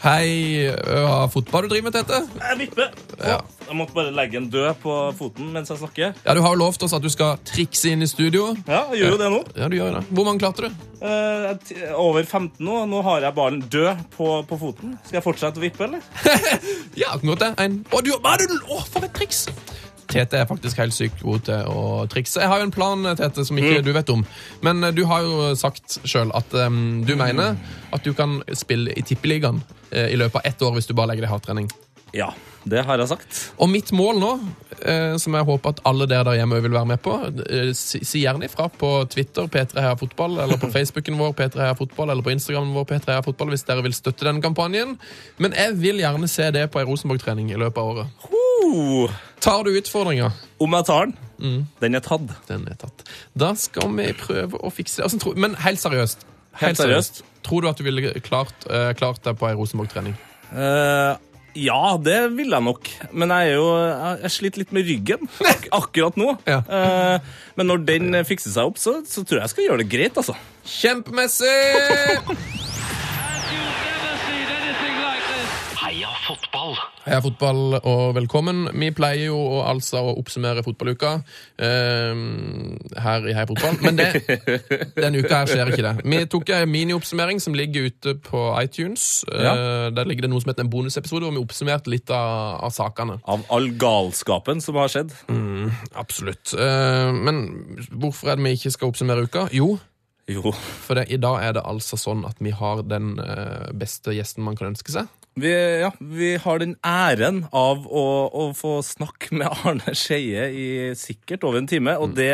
Hei, ja, fotball du driver med, Tete? Jeg vipper. Ja. Jeg måtte bare legge en død på foten mens jeg snakker. Ja, Du har jo lovt oss at du skal trikse inn i studio. Ja, jeg gjør jo det nå. Ja, du gjør det. Hvor mange klarte du? Eh, over 15 nå. Nå har jeg ballen død på, på foten. Skal jeg fortsette å vippe, eller? Ja, kan godt det. En. Å, du, hva? Å, for et triks! Tete er faktisk helt sykt god til å trikse. Jeg har jo en plan, Tete, som ikke du vet om. Men eh, du har jo sagt sjøl at um, du mener at du kan spille i Tippeligaen eh, i løpet av ett år hvis du bare legger deg hardtrening. Ja, det har jeg sagt. Og mitt mål nå, som jeg håper at alle dere der hjemme vil være med på, si gjerne ifra på Twitter, P3 Heia Fotball, eller på Facebooken vår, P3 Heia Fotball, eller på Instagramen vår, P3 Heia Fotball, hvis dere vil støtte den kampanjen. Men jeg vil gjerne se det på ei Rosenborg-trening i løpet av året. Uh, Tar du utfordringa? om jeg tar den? Den er tatt. Den er tatt. Da skal vi prøve å fikse det. Altså, men helt seriøst. Helt seriøst? Tror du at du ville klart, uh, klart deg på ei Rosenborg-trening? Uh, ja, det vil jeg nok. Men jeg er jo jeg sliter litt med ryggen ak akkurat nå. Ja. uh, men når den fikser seg opp, så, så tror jeg jeg skal gjøre det greit, altså. Kjempemessig! fotball! Heia fotball og velkommen. Vi pleier jo å, altså å oppsummere fotballuka eh, her i Heia fotball, men det, denne uka her skjer ikke det. Vi tok en minioppsummering som ligger ute på iTunes. Eh, der ligger det noe som heter en bonusepisode, hvor vi oppsummerte litt av, av sakene. Av all galskapen som har skjedd. Absolutt. Eh, men hvorfor er det vi ikke skal oppsummere uka? Jo, Jo. for det, i dag er det altså sånn at vi har den eh, beste gjesten man kan ønske seg. Vi, ja, vi har den æren av å, å få snakke med Arne Skeie i sikkert over en time, og det,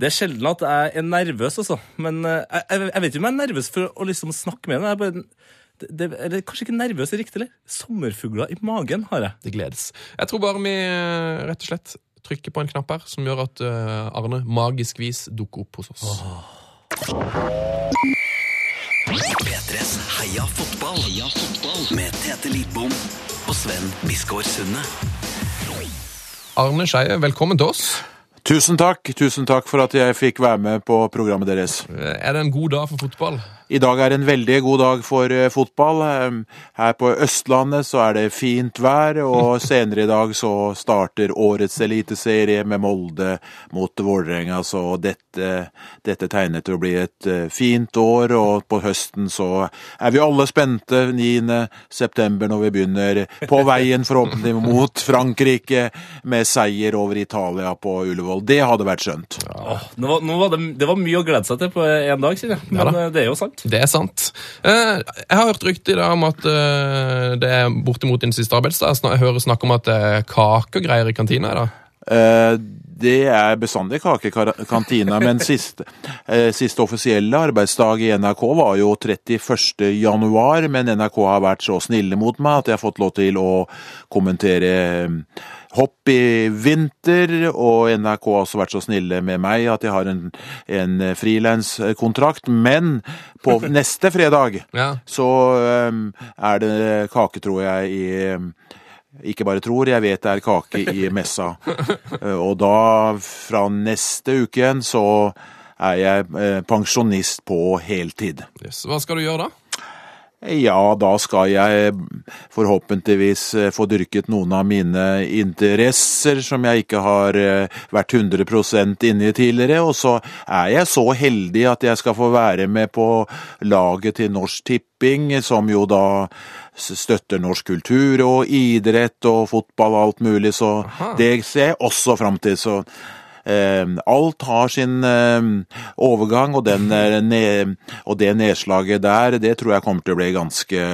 det er sjelden at jeg er nervøs, altså. Men eh, jeg, jeg vet ikke om jeg er nervøs for å liksom snakke med henne. Det, eller kanskje ikke nervøs er riktig, eller? Sommerfugler i magen har jeg. Det gledes. Jeg tror bare vi eh, rett og slett trykker på en knapp her som gjør at eh, Arne magisk vis dukker opp hos oss. P3s Heia fotball. Heia fotball med Tete Lidbom og Sven Biskår Sunde. Arne Skeie, velkommen til oss. Tusen takk. Tusen takk for at jeg fikk være med på programmet deres. Er det en god dag for fotball? I dag er en veldig god dag for eh, fotball. Eh, Her på Østlandet så er det fint vær, og senere i dag så starter årets eliteserie med Molde mot Vålerenga, så dette, dette tegner til å bli et eh, fint år, og på høsten så er vi alle spente 9. september når vi begynner på veien forhåpentlig mot Frankrike med seier over Italia på Ullevål. Det hadde vært skjønt. Ja. nå nå var det, det var mye å glede seg til på én dag, sier jeg. Ja Men da. eh, det er jo sant. Det er sant. Eh, Jeg har hørt rykter i dag om at eh, det er bortimot din siste arbeidsdag. Jeg hører snakk om at det er kake og greier i kantina i dag. Eh, Det er bestandig kake i kantina, men siste, siste offisielle arbeidsdag i NRK var jo 31. januar, men NRK har vært så snille mot meg at jeg har fått lov til å kommentere hopp i vinter, og NRK har også vært så snille med meg at jeg har en, en frilanskontrakt, men på neste fredag Ja. så um, er det kake, tror jeg, i um, ikke bare tror, jeg vet det er kake i messa. Eh, Og da, fra neste uke igjen, så er jeg eh, pensjonist på heltid. Yes. Hva skal du gjøre da? Ja, da skal jeg forhåpentligvis eh, få dyrket noen av mine interesser som jeg ikke har eh, vært 100 inne i tidligere, og så er jeg så heldig at jeg skal få være med på laget til Norsk Tipping, som jo da støtter norsk kultur og idrett og fotball og alt mulig, så det ser jeg også fram til. så alt har sin eh, overgang, og, den, eh, og det nedslaget der, det tror jeg kommer til å bli ganske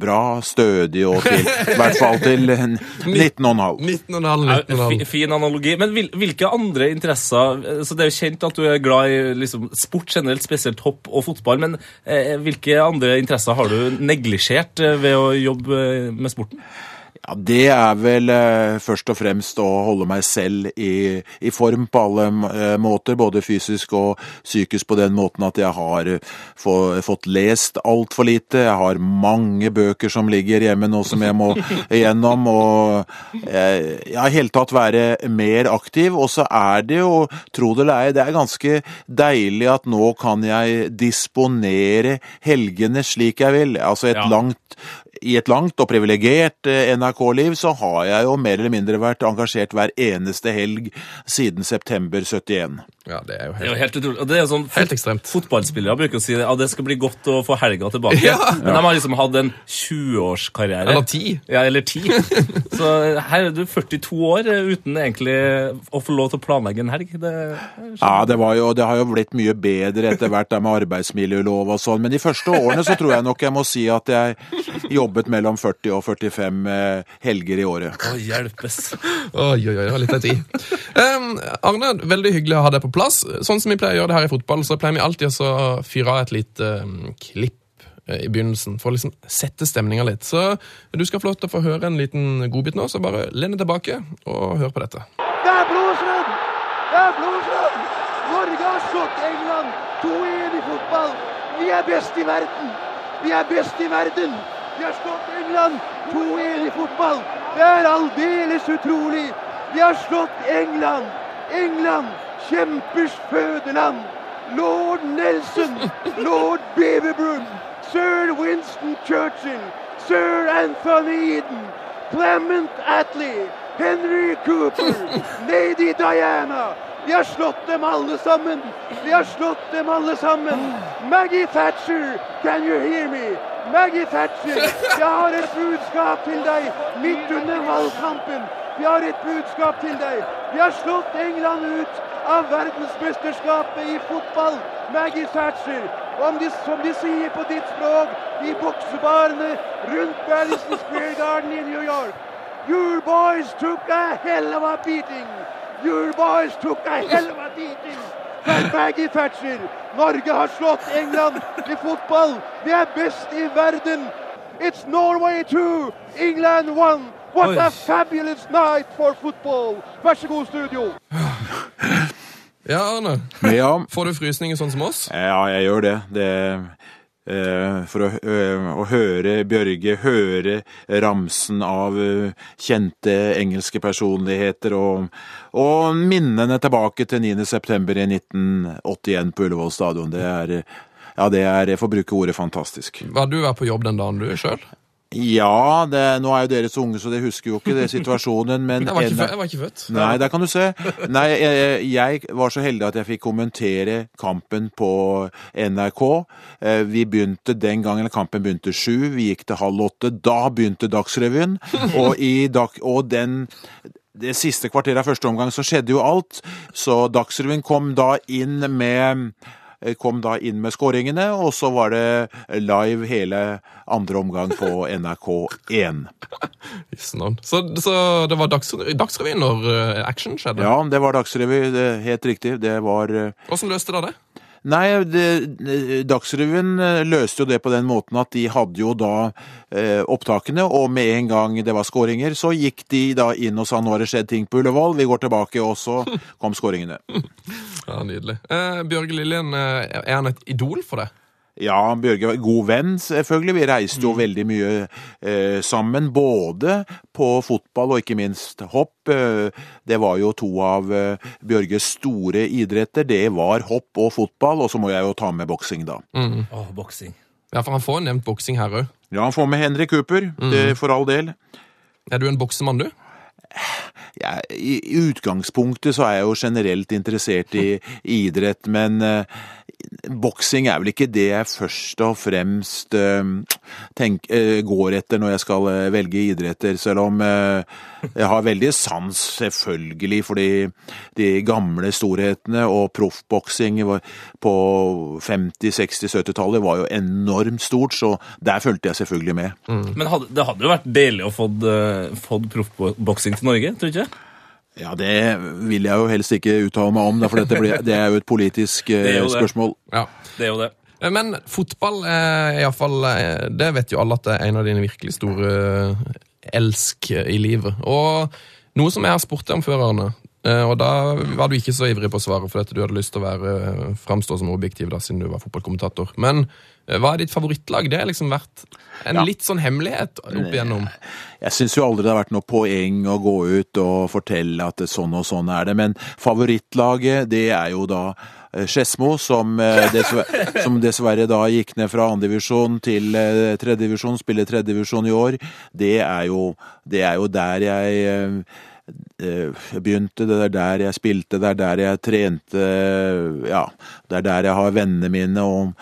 bra, stødig, og til, i hvert fall til 19,5. 19,5. 19,5. Fin analogi. Men hvilke andre interesser eh, så Det er jo kjent at du er glad i liksom, sport generelt, spesielt hopp og fotball. Men eh, hvilke andre interesser har du neglisjert ved å jobbe med sporten? Ja, Det er vel eh, først og fremst å holde meg selv i, i form på alle eh, måter, både fysisk og psykisk, på den måten at jeg har eh, få, fått lest altfor lite. Jeg har mange bøker som ligger hjemme nå som jeg må igjennom, og eh, har i hele tatt være mer aktiv. Og så er det jo, tro det eller ei, det er ganske deilig at nå kan jeg disponere helgene slik jeg vil. Altså et Ja. langt i et langt og privilegert eh, NRK-liv så har jeg jo mer eller mindre vært engasjert hver eneste helg siden september 71. Ja, det er jo Det er jo helt, helt utrolig. Og det er jo sånn, helt ekstremt. Fotballspillere bruker å si at det skal bli godt å få helga tilbake. Ja. Men de har liksom hatt en 20-årskarriere. Eller ti. Ja, eller ti. Så her er du 42 år uten egentlig å få lov til å planlegge en helg. Det Ja, det, var jo, det har jo blitt mye bedre etter hvert der med arbeidsmiljølov og sånn, men de første årene så tror jeg nok jeg må si at jeg jobbet mellom 40 og 45 eh, helger i året. Å, hjelpes. Oi, oi, oi, det var litt av tid. Um, Arne, veldig hyggelig å ha deg på plass. Sånn som vi pleier å gjøre det her i fotball, så pleier vi alltid å fyre av et lite um, klipp eh, i begynnelsen, for å liksom sette stemninga litt. Så du skal få lov til å få høre en liten godbit nå, så bare len tilbake og hør på dette. Det er blodsrød! Det er blodsrød! Norge har slått England 2-1 i fotball. Vi er best i verden. Vi er best i verden. Vi har slått England 2-1 i fotball. Det er aldeles utrolig. Vi har slått England. England, kjempers fødeland. Lord Nelson, lord Beaverbrook, sir Winston Churchill, sir Anthony Eden, Clement Attlee, Henry Cooper, Lady Diana. Vi har slått dem alle sammen. Vi har slått dem alle sammen. Maggie Thatcher, can you hear me? Maggie Thatcher, jeg har et budskap til deg midt under valgkampen. Vi har et budskap til deg. Vi har slått England ut av verdensmesterskapet i fotball. Maggie Thatcher. Om de, som de sier på ditt språk i boksebarene rundt Madison Square Garden i New York. Your boys took a hell of a beating. Your boys took a hell of a beating. Fra Maggie Thatcher. Norge har slått England i fotball. Vi er best i verden. It's Norway 2, England 1. What Oi. a fabulous night for football. Vær så god, studio. Ja, Arne. Ja, Får du frysninger sånn som oss? ja jeg gjør det. det eh, for å, eh, å høre Bjørge, høre ramsen av eh, kjente engelske personligheter og, og minnene tilbake til 9. september i 1981 på Ullevål stadion, det er ja, det er, for å bruke ordet fantastisk. Var du på jobb den dagen du sjøl? Ja, det, nå er jo dere så unge, så dere husker jo ikke det situasjonen, men Jeg, var ikke jeg var ikke født. Nei, der kan du se. Nei, jeg, jeg var så heldig at jeg fikk kommentere kampen på NRK. Eh, Vi begynte den gangen, kampen begynte sju, vi gikk til halv åtte. Da begynte Dagsrevyen, og, i og den det siste kvarteret av første omgang så skjedde jo alt, så Dagsrevyen kom da inn med kom da inn med skåringene, og så var det live hele andre omgang på NRK1. Så, så det var Dagsre Dagsrevyen når eh, action skjedde? Ja, det var Dagsrevy, helt riktig. Det var eh, Hvordan løste dere det? Nei, det, Dagsrevyen eh, løste jo det på den måten at de hadde jo da eh, opptakene, og med en gang det var skåringer, så gikk de da inn og sa nå har det skjedd ting på Ullevål, vi går tilbake, og så kom skåringene. Ja, Nydelig. Eh, Bjørge Liljen, eh, er han et idol for deg? Ja, Bjørge var god venn, selvfølgelig. Vi reiste jo veldig mye eh, sammen, både på fotball og ikke minst hopp. Eh, det var jo to av eh, Bjørges store idretter. Det var hopp og fotball, og så må jeg jo ta med boksing, da. Å, boksing. Ja, for han får nevnt boksing her òg. Ja, han får med Henrik Cooper, det, for all del. Er du en boksemann, du? Ja, i, I utgangspunktet så er jeg jo generelt interessert i idrett, men eh, boksing er vel ikke det jeg først og fremst eh, tenk, eh, går etter når jeg skal eh, velge idretter, selv om jeg har veldig sans selvfølgelig for de, de gamle storhetene, og proffboksing på 50-, 60-, 70-tallet var jo enormt stort, så der fulgte jeg selvfølgelig med. Men hadde, det hadde jo vært deilig å få, uh, proffboksing til Norge, tror du ikke? Ja, det vil jeg jo helst ikke uttale meg om, da, for dette blir, det er jo et politisk eh, Det er jo det. spørsmål. Ja. Det er jo det. Eh, Men fotball er iallfall Det vet jo alle at det er en av dine virkelig store eh, elsk i livet. Og noe som jeg har spurt deg om før, Arne, eh, og da var du ikke så ivrig på å svare, for dette. du hadde lyst til å være, eh, framstå som objektiv da, siden du var fotballkommentator. Men eh, hva er ditt favorittlag? Det har liksom vært en litt sånn hemmelighet opp igjennom. Jeg syns jo aldri det har vært noe poeng å gå ut og fortelle at sånn og sånn er det, men favorittlaget det er jo da eh, Skedsmo, som, eh, dessverre, som dessverre da gikk ned fra andredivisjon til eh, tredjedivisjon, spiller tredjedivisjon i år. Det er jo, det er jo der jeg eh, eh, begynte, det er der jeg spilte, det er der jeg trente, ja, det er der jeg har vennene mine. og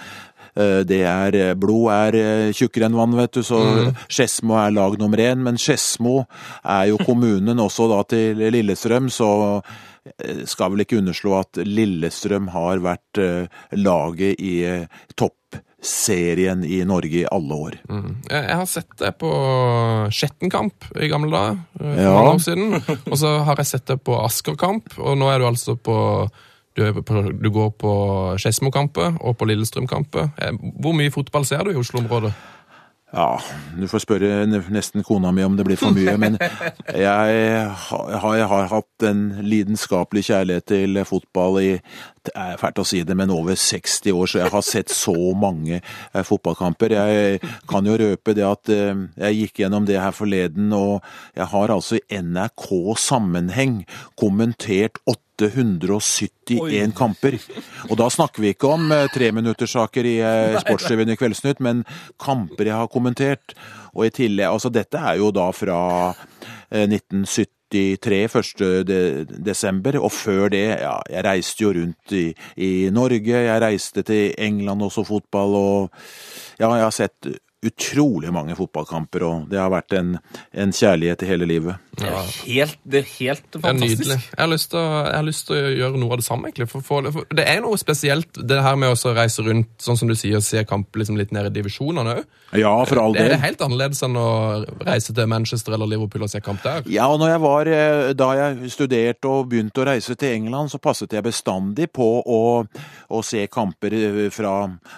eh, det er, Blod er eh, tjukkere enn vann, vet du, så Skedsmo er lag nummer én. Men Skedsmo er jo kommunen også da til Lillestrøm, så eh, skal vel ikke underslå at Lillestrøm har vært eh, laget i eh, toppserien i Norge i alle år. Jeg jeg har sett det på Skjettenkamp i gamle dager, eh, Ja. år siden. Og så har jeg sett det på Askerkamp, og nå er du altså på du, er på, du går på Skedsmokampet og på Lillestrøm-kampet. Eh, Hvor mye fotball ser du i Oslo-området? Ja, du får spørre nesten kona mi om det blir for mye, men jeg har, jeg har hatt en lidenskapelig kjærlighet til fotball i det er fælt å si det, men over 60 år, så jeg har sett så mange eh, fotballkamper. Jeg kan jo røpe det at eh, jeg gikk gjennom det her forleden, og jeg har altså i NRK-sammenheng kommentert 871 kamper. Og da snakker vi ikke om eh, treminutterssaker i eh, Sportsrevyen i Kveldsnytt, men kamper jeg har kommentert. Og i tillegg, altså dette er jo da fra 1970 1973, 1. Desember, og før det, ja, jeg reiste jo rundt i, i Norge, jeg reiste til England også fotball, og ja, jeg har sett utrolig mange fotballkamper, og det har vært en, en kjærlighet i hele livet. Det er helt, det er helt fantastisk. Det er nydelig. Jeg har lyst til å, jeg har lyst til å gjøre noe av det samme, egentlig. For, for, for det er noe spesielt, det her med å reise rundt, sånn som du sier, og se kamp liksom litt ned i divisjonene òg. Ja, for all Det del. er helt annerledes enn å reise til Manchester eller Liverpool og se kamp der. Ja, og når jeg var, eh, da jeg studerte og begynte å reise til England, så passet jeg bestandig på å, å se kamper eh, fra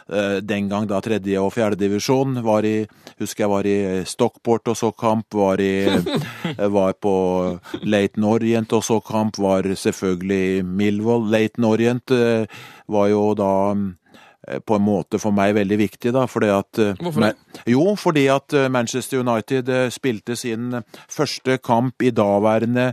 eh, den gang da tredje og fjerde divisjon. Var i, husker jeg var i Stockport og så kamp, var, i, eh, var på Laton Orient og så kamp, var selvfølgelig Milvold. Laton Orient eh, var jo da eh, på en måte for meg veldig viktig, da, fordi at eh, Hvorfor det? jo, fordi at eh, Manchester United eh, spilte sin første kamp i daværende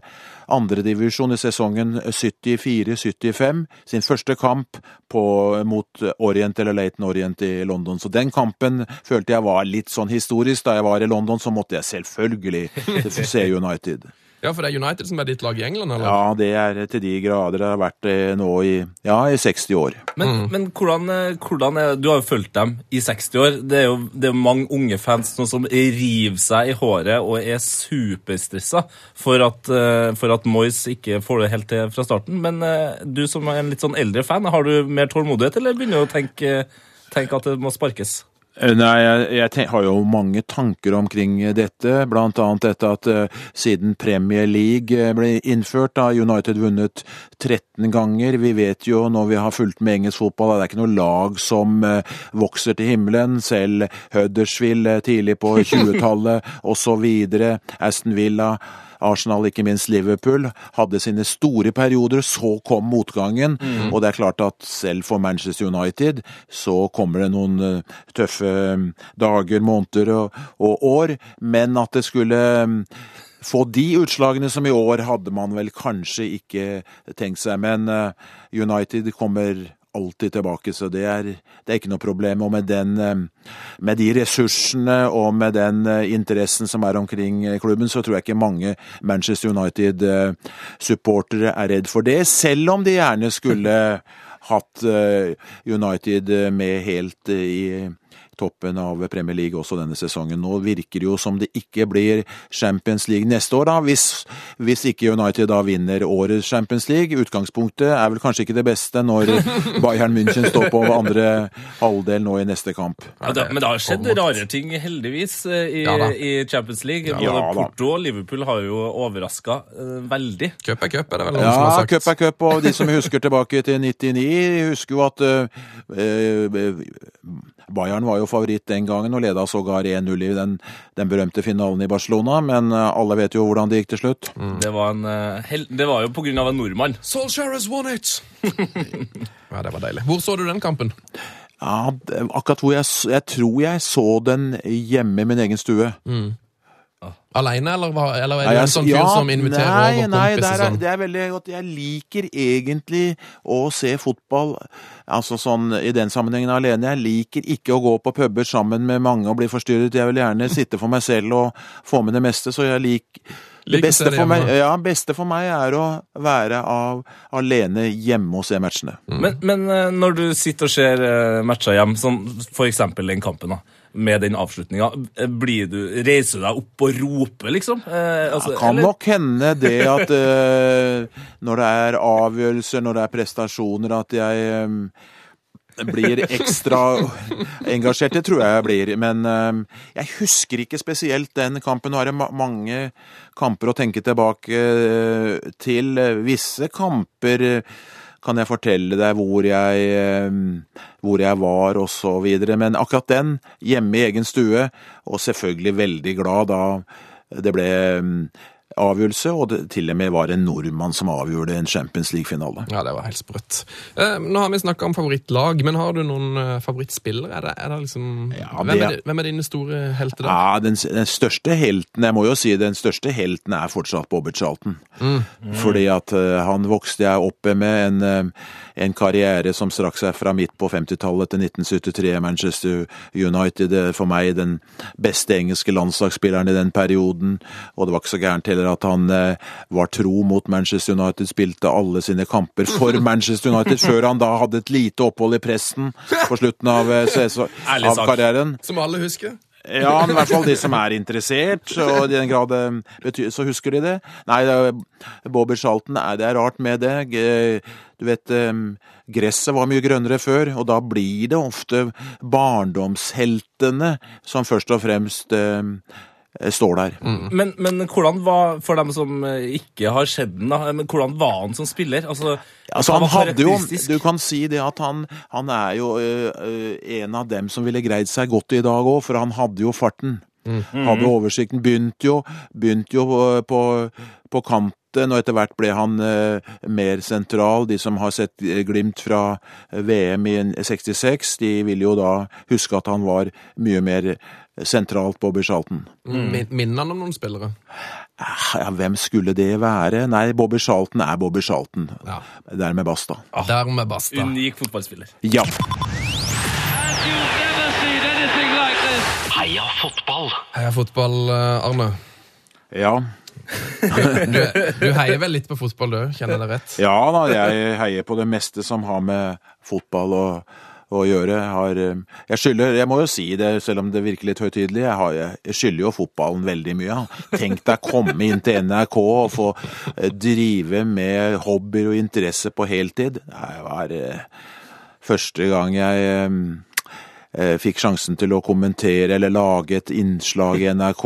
andredivisjon i sesongen 74-75. Sin første kamp på, mot Orient eller Laton Orient i London. Så den kampen følte jeg var litt sånn historisk. Da jeg var i London, så måtte jeg selvfølgelig se United. Ja, for det er United som er ditt lag i England, eller? Ja, det er til de grader det har vært det nå i, ja, i 60 år. Men, men hvordan, eh, hvordan er, Du har jo fulgt dem i 60 år. Det er jo det er mange unge fans nå som river seg i håret og er superstressa for at, eh, for at Moyes ikke får det helt til fra starten. Men eh, du som er en litt sånn eldre fan, har du mer tålmodighet, eller begynner du å tenke, tenke at det må sparkes? Eh, Nei, jeg, jeg ten- har jo mange tanker omkring dette, blant annet dette at uh, siden Premier League eh, ble innført, har United vunnet 13 ganger. Vi vet jo når vi har fulgt med engelsk fotball, at det er ikke noe lag som uh, vokser til himmelen. Selv Huddersfield eh, tidlig på 20-tallet osv. Aston Villa. Arsenal, ikke minst Liverpool, hadde sine store perioder. Så kom motgangen, og det er klart at selv for Manchester United så kommer det noen eh, tøffe eh, dager, måneder og, og år. Men at det skulle eh, få de utslagene som i år, hadde man vel kanskje ikke tenkt seg. Men United kommer alltid tilbake, så det er, det er ikke noe problem. Og med, den, eh, med de ressursene og med den eh, interessen som er omkring eh, klubben, så tror jeg ikke mange Manchester United-supportere er redd for det, selv om de gjerne skulle hatt United med helt i toppen av Premier League også denne sesongen. Nå virker det jo som det ikke blir Champions League neste år, da, hvis, hvis ikke United da vinner årets Champions League. Utgangspunktet er vel kanskje ikke det beste når Bayern München står på andre halvdel nå i neste kamp. Ja, da, men det har skjedd rare ting, heldigvis, eh, i, Ja i Champions League. Både Ja. Porto og Liverpool har jo overraska veldig. Cup er cup, er det vel noen som har sagt. cup er cup, og de som husker tilbake til 99, husker jo at uh, uh, Bayern var jo favoritt den gangen og leda sågar 1-0 i den, den berømte finalen i Barcelona, men eh, alle vet jo hvordan det gikk til slutt. Det var, en, eh, det var jo på grunn av en nordmann. Solskjær has won it! ja, det var deilig. Hvor så du den kampen? Ja, akkurat hvor jeg, jeg tror jeg så den hjemme i min egen stue. Aleine, eller, eller er det du en sånn fyr ja, som inviterer nei, over nei, kompiser? det er, sånn? det er veldig godt. Jeg liker egentlig å se fotball altså sånn i den sammenhengen alene. Jeg liker ikke å gå på puber sammen med mange og bli forstyrret. Jeg vil gjerne sitte for meg selv og få med det meste, så jeg liker det beste for, meg, ja, beste for meg er å være av, alene hjemme og se matchene. Men, men eh, når du sitter og ser eh, matcher hjemme, som for eksempel den kampen, da, med den avslutninga, reiser du deg opp og roper, liksom? Eh, altså, Det kan eller- nok hende det at eh, når det er avgjørelser, når det er prestasjoner, at jeg eh, blir ekstra engasjert. Det tror jeg jeg blir. Men eh, jeg husker ikke spesielt den kampen. Nå er det ma mange kamper å tenke tilbake eh, til. Visse kamper kan jeg fortelle deg hvor jeg, eh, hvor jeg var og så videre. Men akkurat den, hjemme i egen stue, og selvfølgelig veldig glad da det ble mm, avgjørelse, og det til og med var en nordmann som avgjorde en Champions League-finale. Ja, det var helt sprøtt. Eh, nå har vi snakka om favorittlag, men har du noen eh, favorittspillere? Er det, er det liksom Ja, hvem, er, hvem er dine store helter da? Ja, den, den største helten, jeg må jo si den største helten er fortsatt Bobby Charlton. Fordi at uh, han vokste jeg opp med en, eh, en karriere som strakk seg fra midt på 50-tallet til 1973 Manchester United. For meg den beste engelske landslagsspilleren i den perioden. Og det var ikke så gærent heller at han eh, var tro mot Manchester United, spilte alle sine kamper for Manchester United, før han da hadde et lite opphold i pressen på slutten av, eh, av karrieren. Som alle husker? Ja, men i hvert fall de som er interessert, og i den grad betyr, så husker de det. Nei, Bobby Charlton, er, det er rart med det. Du vet, eh, gresset var mye grønnere før, og da blir det ofte barndomsheltene som først og fremst eh, står der. Men, men hvordan var, for dem som eh, ikke har sett den, da, men hvordan var han som spiller? Altså, Altså, han, han hadde jo. Du kan si det at han, han er jo ø, ø, en av dem som ville greid seg godt i dag òg, for han hadde jo farten. Hadde oversikten. Begynte jo, begynt jo på, på, på og etter hvert ble han ø, mer sentral. De som har sett Glimt fra VM i 66, de vil jo da huske at han var mye mer sentralt Bobby Charlton. Mm. minner han om noen spillere? Ah, Ja, hvem skulle det være? Nei, Bobby Charlton er Bobby Charlton. Ja. Dermed basta. Dermed basta. Unik fotballspiller. Ja. Like. Heia fotball! Heia fotball, eh, Arne. Ja. Du, du heier vel litt på fotball, du? Kjenner jeg det rett? Ja da, jeg heier på det meste som har med fotball å, å gjøre. Har, eh, jeg skylder, jeg må jo si det, selv om det virker litt høytidelig, jeg, jeg skylder jo fotballen veldig mye. Tenk deg komme inn til NRK og få eh, drive med hobbyer og interesse på heltid. Det var eh, første gang jeg fikk sjansen til å kommentere eller lage et innslag i NRK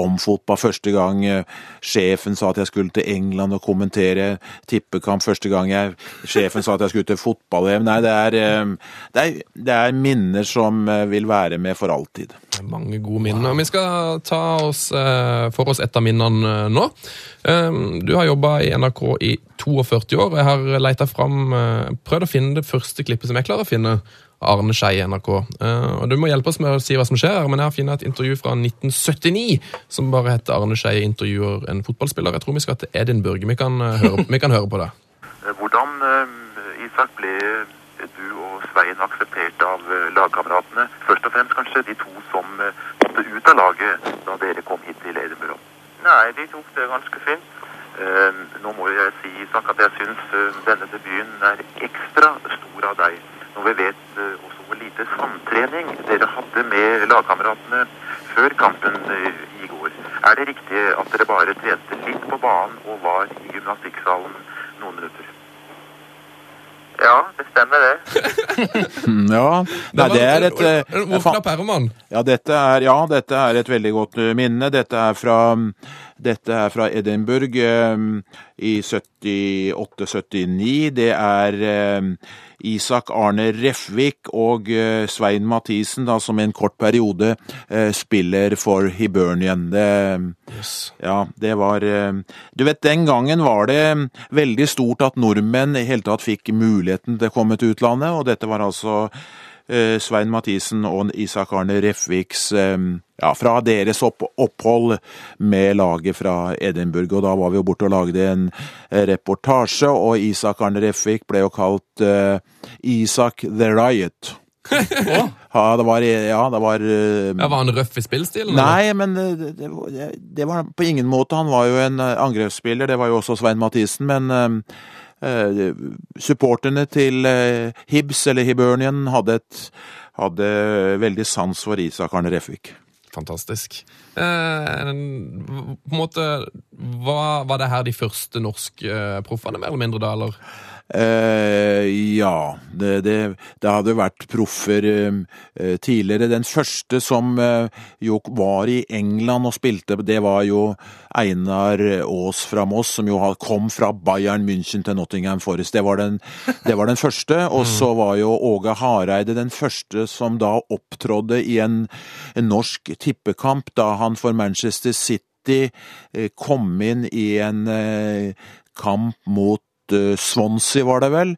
om fotball. Første gang eh, sjefen sa at jeg skulle til England og kommentere tippekamp. Første gang jeg, sjefen sa at jeg skulle til fotball-EM. Nei, det er, eh, det, er, det er minner som eh, vil være med for alltid. Mange gode minner. Vi skal ta oss eh, for oss et av minnene eh, nå. Eh, du har jobba i NRK i 42 år. Jeg har leita fram eh, Prøvd å finne det første klippet som jeg klarer å finne. Arne Skei i NRK. Eh, og Du må hjelpe oss med å si hva som skjer, men jeg har funnet et intervju fra 1979 som bare heter 'Arne Skei intervjuer en fotballspiller'. Jeg tror vi skal til Edinburgh. Vi kan, eh, høre, vi kan høre på det. Hvordan, eh, Isak, ble du og Svein akseptert av lagkameratene? Først og fremst kanskje de to som måtte ut av laget da dere kom hit til Edinburgh. Nei, de tok det ganske fint. Nå må jeg si, Isak, at jeg syns denne debuten er ekstra stor av deg. Når vi vet eh, også hvor lite samtrening dere hadde med lagkameratene før kampen eh, i går. Er det riktig at dere bare trente litt på banen og var i gymnastikksalen noen minutter? Ja, det stemmer det. Ja, Nei, det er et Hvorfor Hvor fa- er man? Ja, dette er, ja, dette er et veldig godt minne. Dette er fra, Dette er fra Edinburgh eh, i 78-79. Det er eh, Isak Arne Refvik og eh, Svein Mathisen da, som en kort periode eh, spiller for Hibernian. Det, ja, det var Du vet, den gangen var det veldig stort at nordmenn i hele tatt fikk muligheten til å komme til utlandet, og dette var altså Svein Mathisen og Isak Arne Refviks eh, ja, fra deres opp opphold med laget fra Edinburgh. Og da var vi jo borte og lagde en eh, reportasje, og Isak Arne Refvik ble jo kalt uh, Isak the Riot. ja, det var, ja, det var uh, Ja, Var han røff i spillstilen? Nei, men eh, det, det, var- det var på ingen måte. Han var jo en eh, angrepsspiller, det var jo også Svein Mathisen, men eh, eh, supporterne til eh, Hibs, eller Hibernian, hadde, et, hadde veldig sans for Isak Arne Refvik. Fantastisk. Eh, på en måte, var, var det her de første norske eh, proffene, mer eller mindre, da? eller? Eh, ja, det, det, det hadde vært proffer eh, eh, tidligere. Den første som eh, jo var i England og spilte, det var jo Einar Aas fra Moss, som jo kom fra Bayern München til Nottingham Forest. Det var den, det var den første. Og så var jo Åge Hareide den første som da opptrådde i en, en norsk tippekamp, da han for Manchester City eh, kom inn i en eh, kamp mot eh, Swansea, var det vel?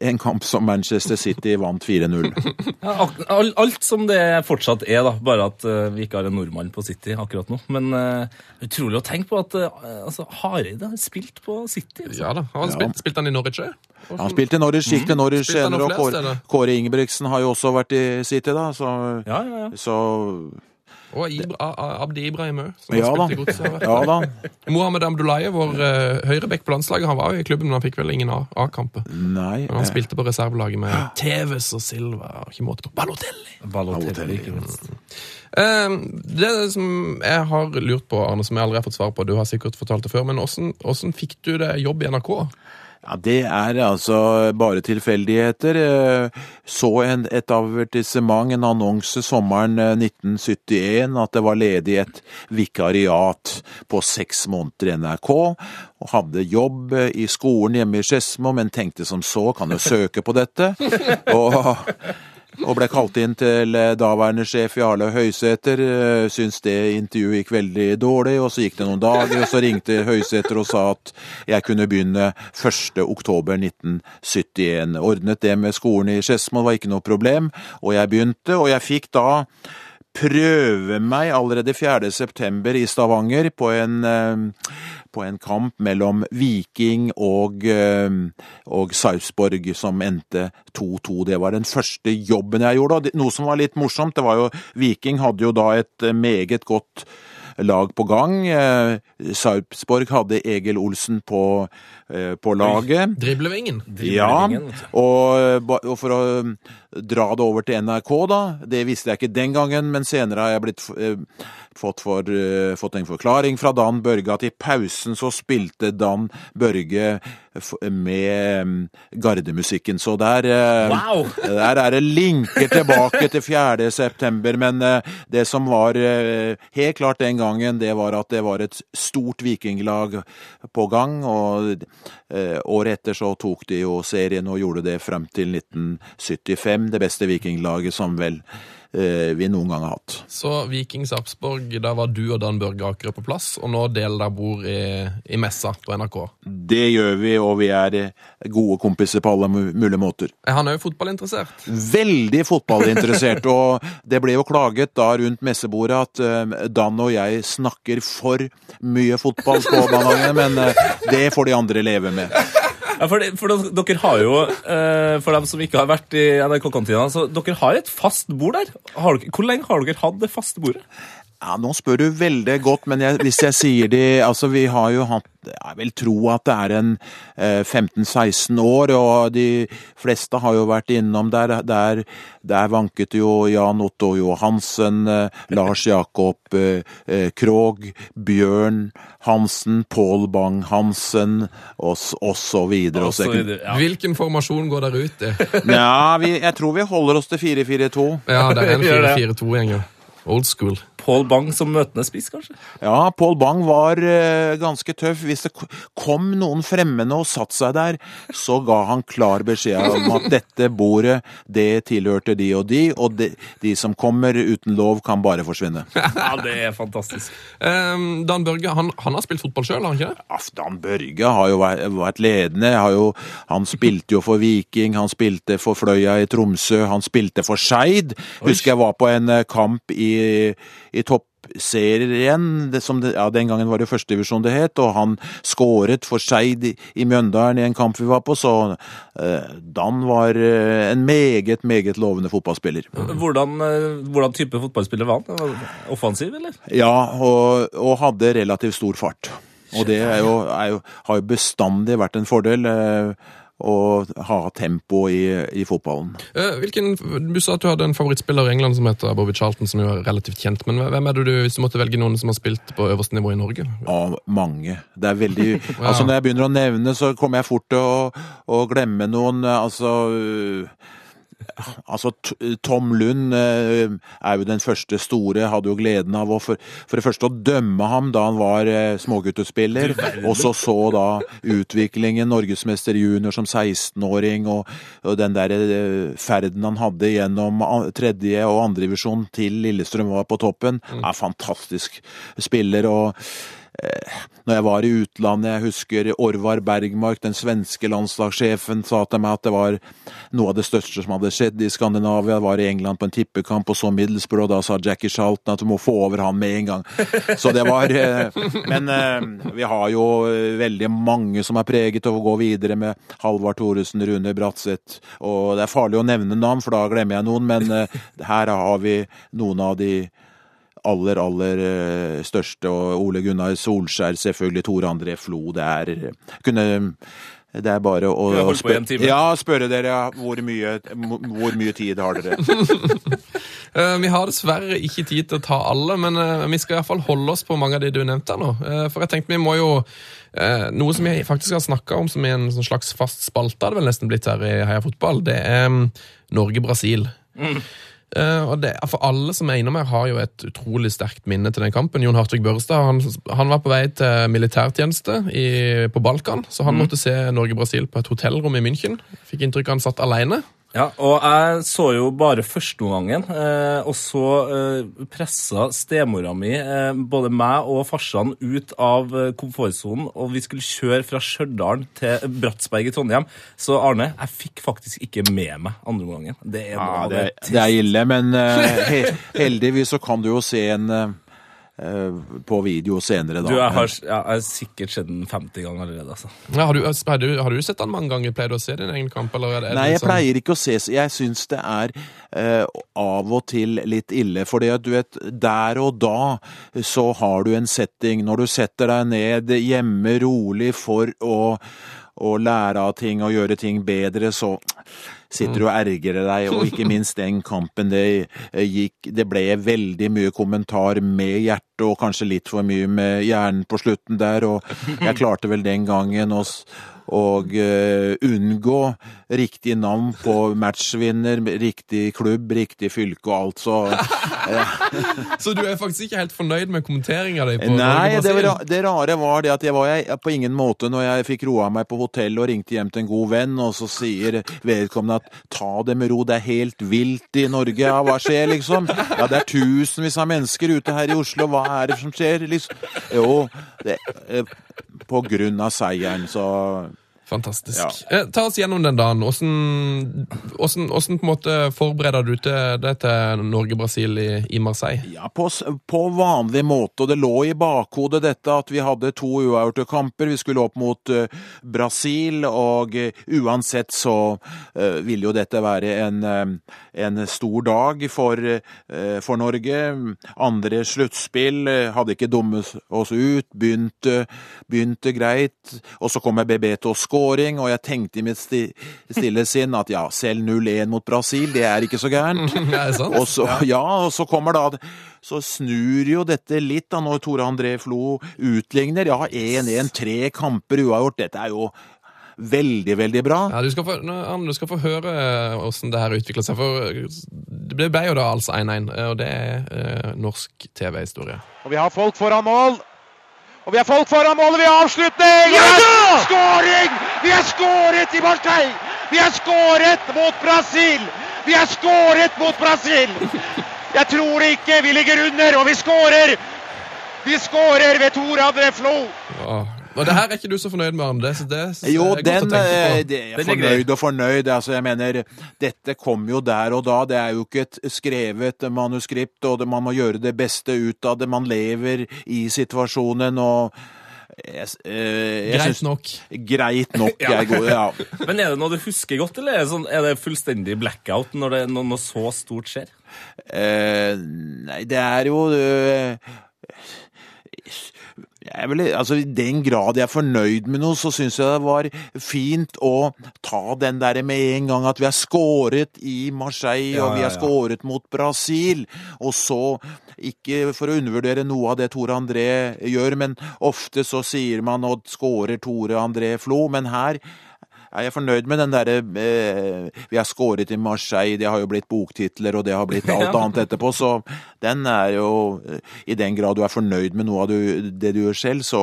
En kamp som Manchester City vant 4-0. Ja, alt som det fortsatt er, da, bare at uh, vi ikke har en nordmann på City akkurat nå. Men uh, utrolig å tenke på at uh, altså, Hareide har spilt på City. Altså. Ja da. Har han spilt, spilt han i Norwich òg? Han spilte i Norwich, gikk til Norwich senere, og Kåre. Kåre Ingebrigtsen har jo også vært i City, da, så, Ja, ja, ja. så Og Ibra, Abdi Ibrahim òg, som Ja har spilt i Godset. Ja da. Mohammed Abdullaye, vår uh, høyrebekk på landslaget, han var jo i klubben, men han fikk vel ingen A-kamper. Nei. Men han eh, spilte på reservelaget med Tevez og Silva og ikke måte på. Balotelli! Balotelli, ikke minst. Uh, det som jeg har lurt på, Arne, som jeg aldri har fått svar på, du har sikkert fortalt det før, men åssen fikk du det jobb i NRK? Ja, Det er altså bare tilfeldigheter. Eh, Så en, et avertissement, en annonse sommeren eh, 1971, at det var ledig et vikariat på seks måneder i NRK. Og hadde jobb eh, i skolen hjemme i Skedsmo, men tenkte som så, kan jo søke på dette. Og og ble kalt inn til eh, daværende sjef Jarle Høysæter. Syns Syntes det intervjuet gikk veldig dårlig, og så gikk det noen dager, og så ringte Høysæter og sa at jeg kunne begynne 1. oktober 1971. Ordnet det med skolen i Skedsmo, var ikke noe problem, og jeg begynte, og jeg fikk da prøve meg allerede 4. september i Stavanger på en, eh, på en kamp mellom Viking og, eh, og Sarpsborg som endte 2-2. Det var den første jobben jeg gjorde. Noe som var litt morsomt, det var jo Viking hadde jo da et eh, meget godt lag på gang. Eh, Sarpsborg hadde Egil Olsen på, eh, på laget. Driblevingen. Ja, og, og for å um, dra det over til NRK, da. Det visste jeg ikke den gangen, men senere har jeg blitt, eh, fått, for, eh, fått en forklaring fra Dan Børge at i pausen så spilte Dan Børge med um, gardemusikken. Så der, eh, Wow! der er det linker tilbake til 4. september, men eh, det som var helt klart den gangen, det var at det var et stort vikinglag på gang, og året etter så tok de jo serien og gjorde det frem til 1975, det beste vikinglaget som vel vi noen gang har hatt. Så Viking Sarpsborg, da var du og Dan Børge Akerø på plass, og nå deler dere bord i, i messa på NRK. Det gjør vi, og vi er eh, gode kompiser på alle mulige måter. Er han òg fotballinteressert? veldig fotballinteressert, og det ble jo klaget da rundt messebordet at eh, Dan og jeg snakker for mye fotball på barnehagene, men eh, det får de andre leve med. Ja, for, for dere- har jo, eh, for dem som ikke har vært i NRK-kantina, så dere har et fast bord der. Dere, hvor lenge har dere hatt det faste bordet? Ja, Nå spør du veldig godt, men jeg, hvis jeg sier de Altså, vi har jo hatt Jeg vil tro at det er en eh, 15-16 år, og de fleste har jo vært innom der. Der, der vanket jo Jan Otto Johansen, eh, Lars Jakob eh, eh, Krog, Bjørn Hansen, Pål Bang-Hansen, og, s- og så videre. Og så videre, ja. Hvilken formasjon går der ut i? Ja, vi, jeg tror vi holder oss til 4-4-2. Ja, det er en 4-4-2-gjeng, jo. Old school. Pål Bang som møtende spiss, kanskje? Ja, Pål Bang var eh, ganske tøff. Hvis det kom noen fremmede og satte seg der, så ga han klar beskjed om at dette bordet, det tilhørte de og de, og de, de som kommer uten lov, kan bare forsvinne. Ja, det er fantastisk. Um, Dan Børge han, han har spilt fotball sjøl, har han ikke det? Aftan Børge har jo vært, vært ledende. Har jo, han spilte jo for Viking, han spilte for Fløya i Tromsø, han spilte for Skeid. Husker jeg var på en eh, kamp i, i toppserien, det som det, ja, den gangen var det førstedivisjon det het, og han skåret for Skeid i, i Mjøndalen i en kamp vi var på, så eh, Dan var eh, en meget, meget lovende fotballspiller. Hvordan, eh, hvordan type fotballspiller var han? Offensiv, eller? Ja, og, og hadde relativt stor fart. Og det er jo, er jo, har jo bestandig vært en fordel. Eh, å ha tempo i, i fotballen. Eh, hvilken, du sa at du hadde en favorittspiller i England som heter Bobby Charlton, som jo er relativt kjent. Men hvem er det du, hvis du måtte velge noen som har spilt på øverste nivå i Norge? Ja, mange. Det er veldig Altså, når jeg begynner å nevne, så kommer jeg fort til å, å glemme noen. Altså øh, Altså, Tom Lund eh, er jo den første store. Hadde jo gleden av å for, for det første å dømme ham da han var eh, småguttespiller, og så så da utviklingen, norgesmester junior som 16-åring, og, og den der eh, ferden han hadde gjennom tredje- og andredivisjon til Lillestrøm var på toppen, er fantastisk spiller. og når jeg var i utlandet, jeg husker Orvar Bergmark, den svenske landslagssjefen, sa til meg at det var noe av det største som hadde skjedd i Skandinavia. Jeg var i England på en tippekamp og så Middlesbrough, og da sa Jackie Charlton at du må få over han med en gang. Så det var eh, Men eh, vi har jo eh, veldig mange som er preget av å gå videre med Halvard Thoresen, Rune Bratseth, og det er farlig å nevne navn, for da glemmer jeg noen, men eh, her har vi noen av de aller, aller eh, største, og Ole Gunnar Solskjær, selvfølgelig Tore André Flo. Det er kunne det er bare å, time. ja, spørre dere ja, hvor mye, hvor mye tid har dere. Eh, vi har dessverre ikke tid til å ta alle, men eh, vi skal i hvert fall holde oss på mange av de du nevnte nå. For jeg tenkte vi må jo Noe som vi faktisk har snakka om som er en sånn slags fast spalte, hadde vel nesten blitt her i Heia Fotball, det er mm, Norge-Brasil. Eh, og det, for Alle som er innom her, har jo et utrolig sterkt minne til den kampen. Jon Hartvig Børrestad han, han var på vei til militærtjeneste i, på Balkan, så han måtte se Norge-Brasil på et hotellrom i München. Fikk inntrykk av han satt alene. Ja, og jeg så jo bare førsteomgangen, eh, og så eh, pressa stemora mi eh, både meg og farsan ut av eh, komfortsonen, og vi skulle kjøre fra Stjørdal til Bratsberg i Trondheim. Så Arne, jeg fikk faktisk ikke med meg andreomgangen. Det er noe Ja, av det, det er ille, men eh, he, heldigvis så kan du jo se en eh, på video senere, da. Du, jeg har, jeg har sikkert sett den 50 ganger allerede, altså. Ja, har, du, har, du, har du sett den mange ganger? Pleier du å se din egen kamp? Eller er det, er Nei, jeg sånn- pleier ikke å se Jeg syns det er eh, av og til litt ille. For du vet, der og da så har du en setting. Når du setter deg ned hjemme rolig for å, å lære av ting og gjøre ting bedre, så sitter og ergrer deg, og ikke minst den kampen det eh, gikk Det ble veldig mye kommentar med hjertet, og kanskje litt for mye med hjernen på slutten der, og jeg klarte vel den gangen å og uh, unngå riktig navn på matchvinner, riktig klubb, riktig fylke og alt, så Så du er faktisk ikke helt fornøyd med kommenteringa di? Nei, det, var, det rare var det at jeg var jeg, på ingen måte når jeg fikk roa meg på hotell og ringte hjem til en god venn, og så sier vedkommende at ta det med ro, det er helt vilt i Norge, ja, hva skjer liksom? Ja, det er tusenvis av mennesker ute her i Oslo, hva er det som skjer liksom? Jo, det, eh, på grunn av seieren, så Fantastisk. Ja. Eh, ta oss gjennom den dagen. Hvordan, hvordan, hvordan måte forbereder du til, det til Norge-Brasil i, i Marseille? Ja, på, på vanlig måte, og det lå i bakhodet dette at vi hadde to uavgjorte kamper. Vi skulle opp mot uh, Brasil, og uh, uansett så uh, ville jo dette være en, en stor dag for, for Norge. Andre sluttspill hadde ikke dummet oss ut, begynte, begynte greit, og så kommer Bebeto scoring, og jeg tenkte i mitt sti, stille sinn at ja, selv 0-1 mot Brasil, det er ikke så gærent. Og så, ja. og så kommer da Så snur jo dette litt da når Tore André Flo utligner. Ja, 1-1, tre kamper uavgjort. Dette er jo veldig, veldig bra. Ja, du skal få, du skal få høre åssen det her utvikla seg. For det ble jo da altså 1-1, og det er eh, norsk TV-historie. Og vi har folk foran mål. Og vi har folk foran mål, og vi har avslutning! Ja! Skåring! Vi har skåret i Marseille! Vi har skåret mot Brasil! Vi har skåret mot Brasil! Jeg tror det ikke. Vi ligger under, og vi skårer! Vi skårer ved Tor André Flo. Og det her er ikke du så fornøyd med, Arne. Det, det, det Jo, er godt å tenke eh, på. det, er Den er fornøyd og fornøyd. Altså, jeg mener, dette kom jo der og da. Det er jo ikke et skrevet manuskript, og det, man må gjøre det beste ut av det. Man lever i situasjonen, og jeg, eh, jeg Greit synes- nok. Greit nok. Jeg går, ja. Men er det noe du husker godt, eller er det, sånn, er det fullstendig blackout når, det, når noe så stort skjer? Uh, nei, det er jo eh, jeg vel, altså I den grad jeg er fornøyd med noe, så syns jeg det var fint å ta den der med en gang at vi har skåret i Marseille, Ja, og vi ja, har ja. skåret mot Brasil. Og så, ikke for å undervurdere noe av det Tore André gjør, men ofte så sier man at skårer Tore André Flo, men her er fornøyd med den derre eh, Vi har skåret i Marseille, det har jo blitt boktitler, og det har blitt alt annet etterpå, så den er jo eh, I den grad du er fornøyd med noe av du, det du gjør selv, så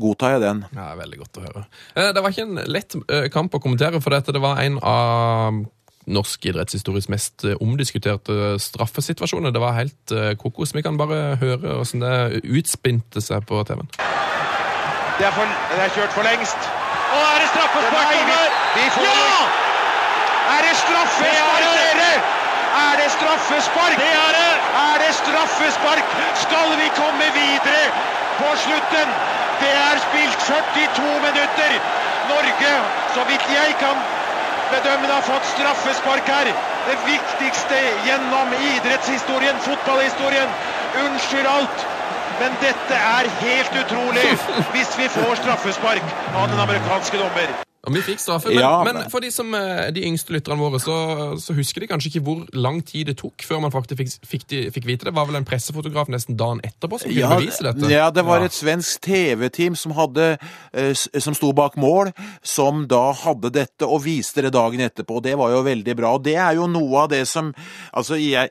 godtar jeg den. Ja, veldig godt å høre. Eh, Det var ikke en lett eh, kamp å kommentere, for dette det var en av norsk idrettshistorisk mest omdiskuterte straffesituasjoner. Det var helt kokos. Vi kan bare høre hvordan det utspinte seg på TV-en. Det det er kjørt for lengst. Og er det straffespark? Nei, vi, vi får ja! Er det straffespark, dere? Er det straffespark? Det er det! Er det straffespark? Skal vi komme videre på slutten? Det er spilt 42 minutter. Norge, så vidt jeg kan bedømme har fått straffespark her. Det viktigste gjennom idrettshistorien, fotballhistorien. Unnskyld alt. Men dette er helt utrolig hvis vi får straffespark av den amerikanske dommer. Og vi fikk straffe, men, Ja, men men- for de, som, eh, de yngste lytterne våre, så, så husker de kanskje ikke hvor lang tid det tok før man faktisk fikk, fikk, de, fikk vite det. Det var vel en pressefotograf nesten dagen etterpå som kunne Ja, bevise dette. ja, det var et svensk TV-team som, hadde, eh, som sto bak mål, som da hadde dette og viste det dagen etterpå. Det var jo veldig bra. Og det er jo noe av det som Altså, jeg,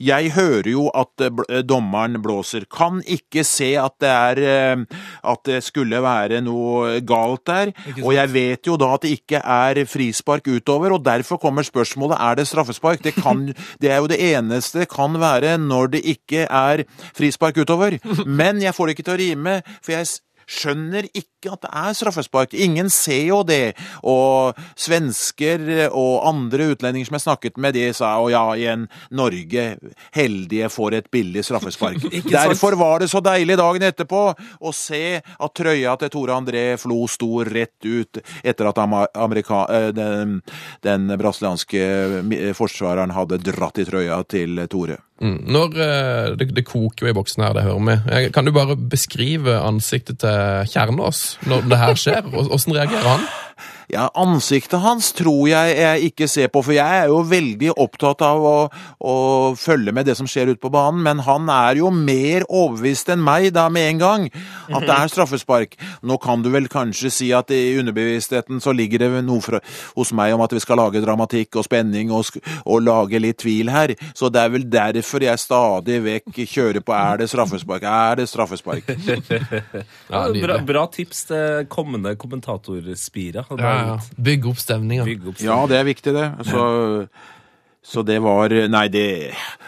jeg hører jo at eh, dommeren blåser. Kan ikke se at det er At det skulle være noe galt der. Og jeg vet jo da at det ikke er frispark utover, og derfor kommer spørsmålet er det straffespark. Det, kan, det er jo det eneste kan være når det ikke er frispark utover. Men jeg får det ikke til å rime, for jeg skjønner ikke at det er straffespark. Ingen ser jo det. Og svensker og andre utlendinger som jeg snakket med, de sa å ja, igjen, Norge heldige får et billig straffespark. Derfor var det så deilig dagen etterpå å se at trøya til Tore André Flo sto rett ut etter at amerika, eh, den, den brasilianske forsvareren hadde dratt i trøya til Tore. Mm. Når uh, det, det koker jo i boksen her, det hører vi. Kan du bare beskrive ansiktet til Kjernås når det her skjer? Åssen reagerer han? Ja, ansiktet hans tror jeg jeg ikke ser på, for jeg er jo veldig opptatt av å, å følge med det som skjer ute på banen, men han er jo mer overbevist enn meg da med en gang at det er straffespark. Nå kan du vel kanskje si at i underbevisstheten så ligger det noe fra, hos meg om at vi skal lage dramatikk og spenning og, og lage litt tvil her, så det er vel derfor jeg stadig vekk kjører på er det straffespark, er det straffespark. Ja, bra, bra tips til kommende kommentatorspira. Ja, ja. Bygg opp stemninga. Ja, det er viktig, det. Så, så det var Nei, det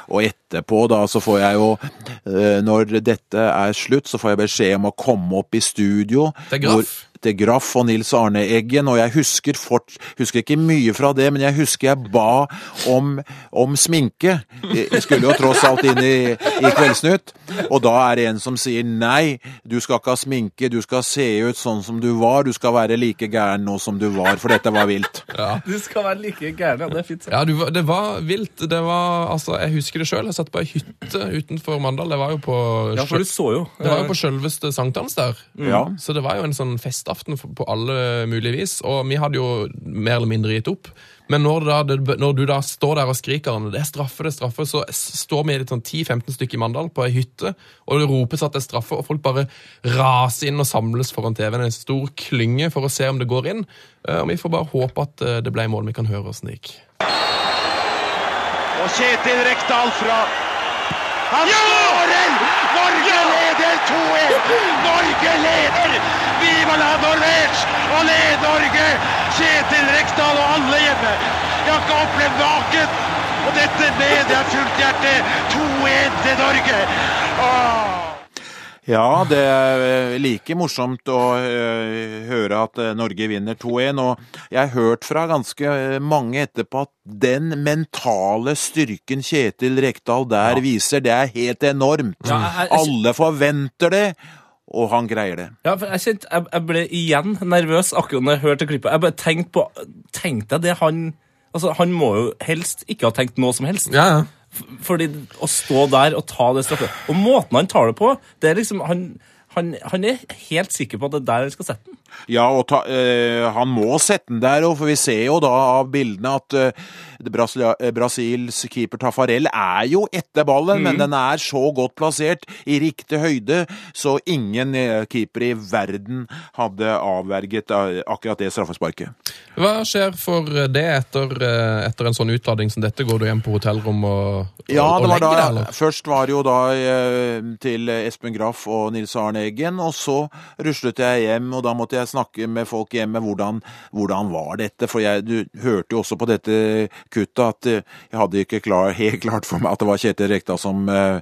Og etterpå, da, så får jeg jo eh, Når dette er slutt, så får jeg beskjed om å komme opp i studio. Til Graff? hvor- til Graff og Nils Arne Eggen, og jeg husker, fort, husker ikke mye fra det, men jeg husker jeg ba om, om sminke. Jeg skulle jo tross alt inn i, i Kveldsnytt, og da er det en som sier nei, du skal ikke ha sminke, du skal se ut sånn som du var, du skal være like gæren nå som du var, for dette var vilt. Du skal være like gæren, ja. Det er fint. Ja, du, det var vilt. Det var, altså, jeg husker det sjøl. Jeg satt på ei hytte utenfor Mandal. Det var jo på, Ja, for du så jo. det var jo på sjølveste sankthans der. Ja. Så det var jo en sånn festaften for- på alle mulige vis. Og vi hadde jo mer eller mindre gitt opp. Men når, da, det, når du da står der og skriker det er straffe, det er straffe, så står vi i sånn 10-15 stykker i Mandal på ei hytte, og det ropes at det er straffe, og folk bare raser inn og samles foran TV-en. En stor klynge for å se om det går inn. Eh, Og vi får bare håpe at eh, det ble mål. Vi kan høre åssen det gikk. Og Kjetil Rekdal fra Han skårer! Norge leder 2-1! Norge leder! Viva la Norvège! Og led Norge! Kjetil Rekdal og alle hjemme. Jeg har ikke opplevd maken! Og dette med det er fullt hjerte. 2-1 til Norge. Åh. Ja, det er eh, like morsomt å eh, høre at eh, Norge vinner 2-1. Og jeg har hørt fra ganske mange etterpå at den mentale styrken Kjetil Rekdal der viser, det er helt enormt. Ja, jeg- jeg- Alle forventer det, og han greier det. Ja, for jeg kjente, jeg, jeg ble igjen nervøs akkurat når jeg hørte klippet. Jeg bare tenkte på Tenkte jeg det han Altså, Han må jo helst ikke ha tenkt noe som helst. Ja, ja. Fordi å stå der og ta det straffet Og måten han tar det på, det er liksom Han, han, han er helt sikker på at det er der han skal sette den. Ja, og ta, eh, han må sette den der, og for vi ser jo da av bildene at eh, det Brasilia, eh, Brasils keeper Tafarel er jo etter ballen, men den er så godt plassert i riktig høyde, så ingen eh, keeper i verden hadde avverget eh, akkurat det straffesparket. Hva skjer for det etter, eh, etter en sånn utlading som dette? Går du hjem på hotellrom og, og, Ja, og det var legger deg, eller? først var det jo da eh, til Espen Graff og Nils Arne Eggen, og så ruslet jeg hjem, og da måtte jeg snakke med folk hjemme hvordan, hvordan var dette, for jeg, du hørte jo også på dette kuttet at eh, jeg hadde ikke klar, helt klart for meg at det var Kjetil Rekdal som uh,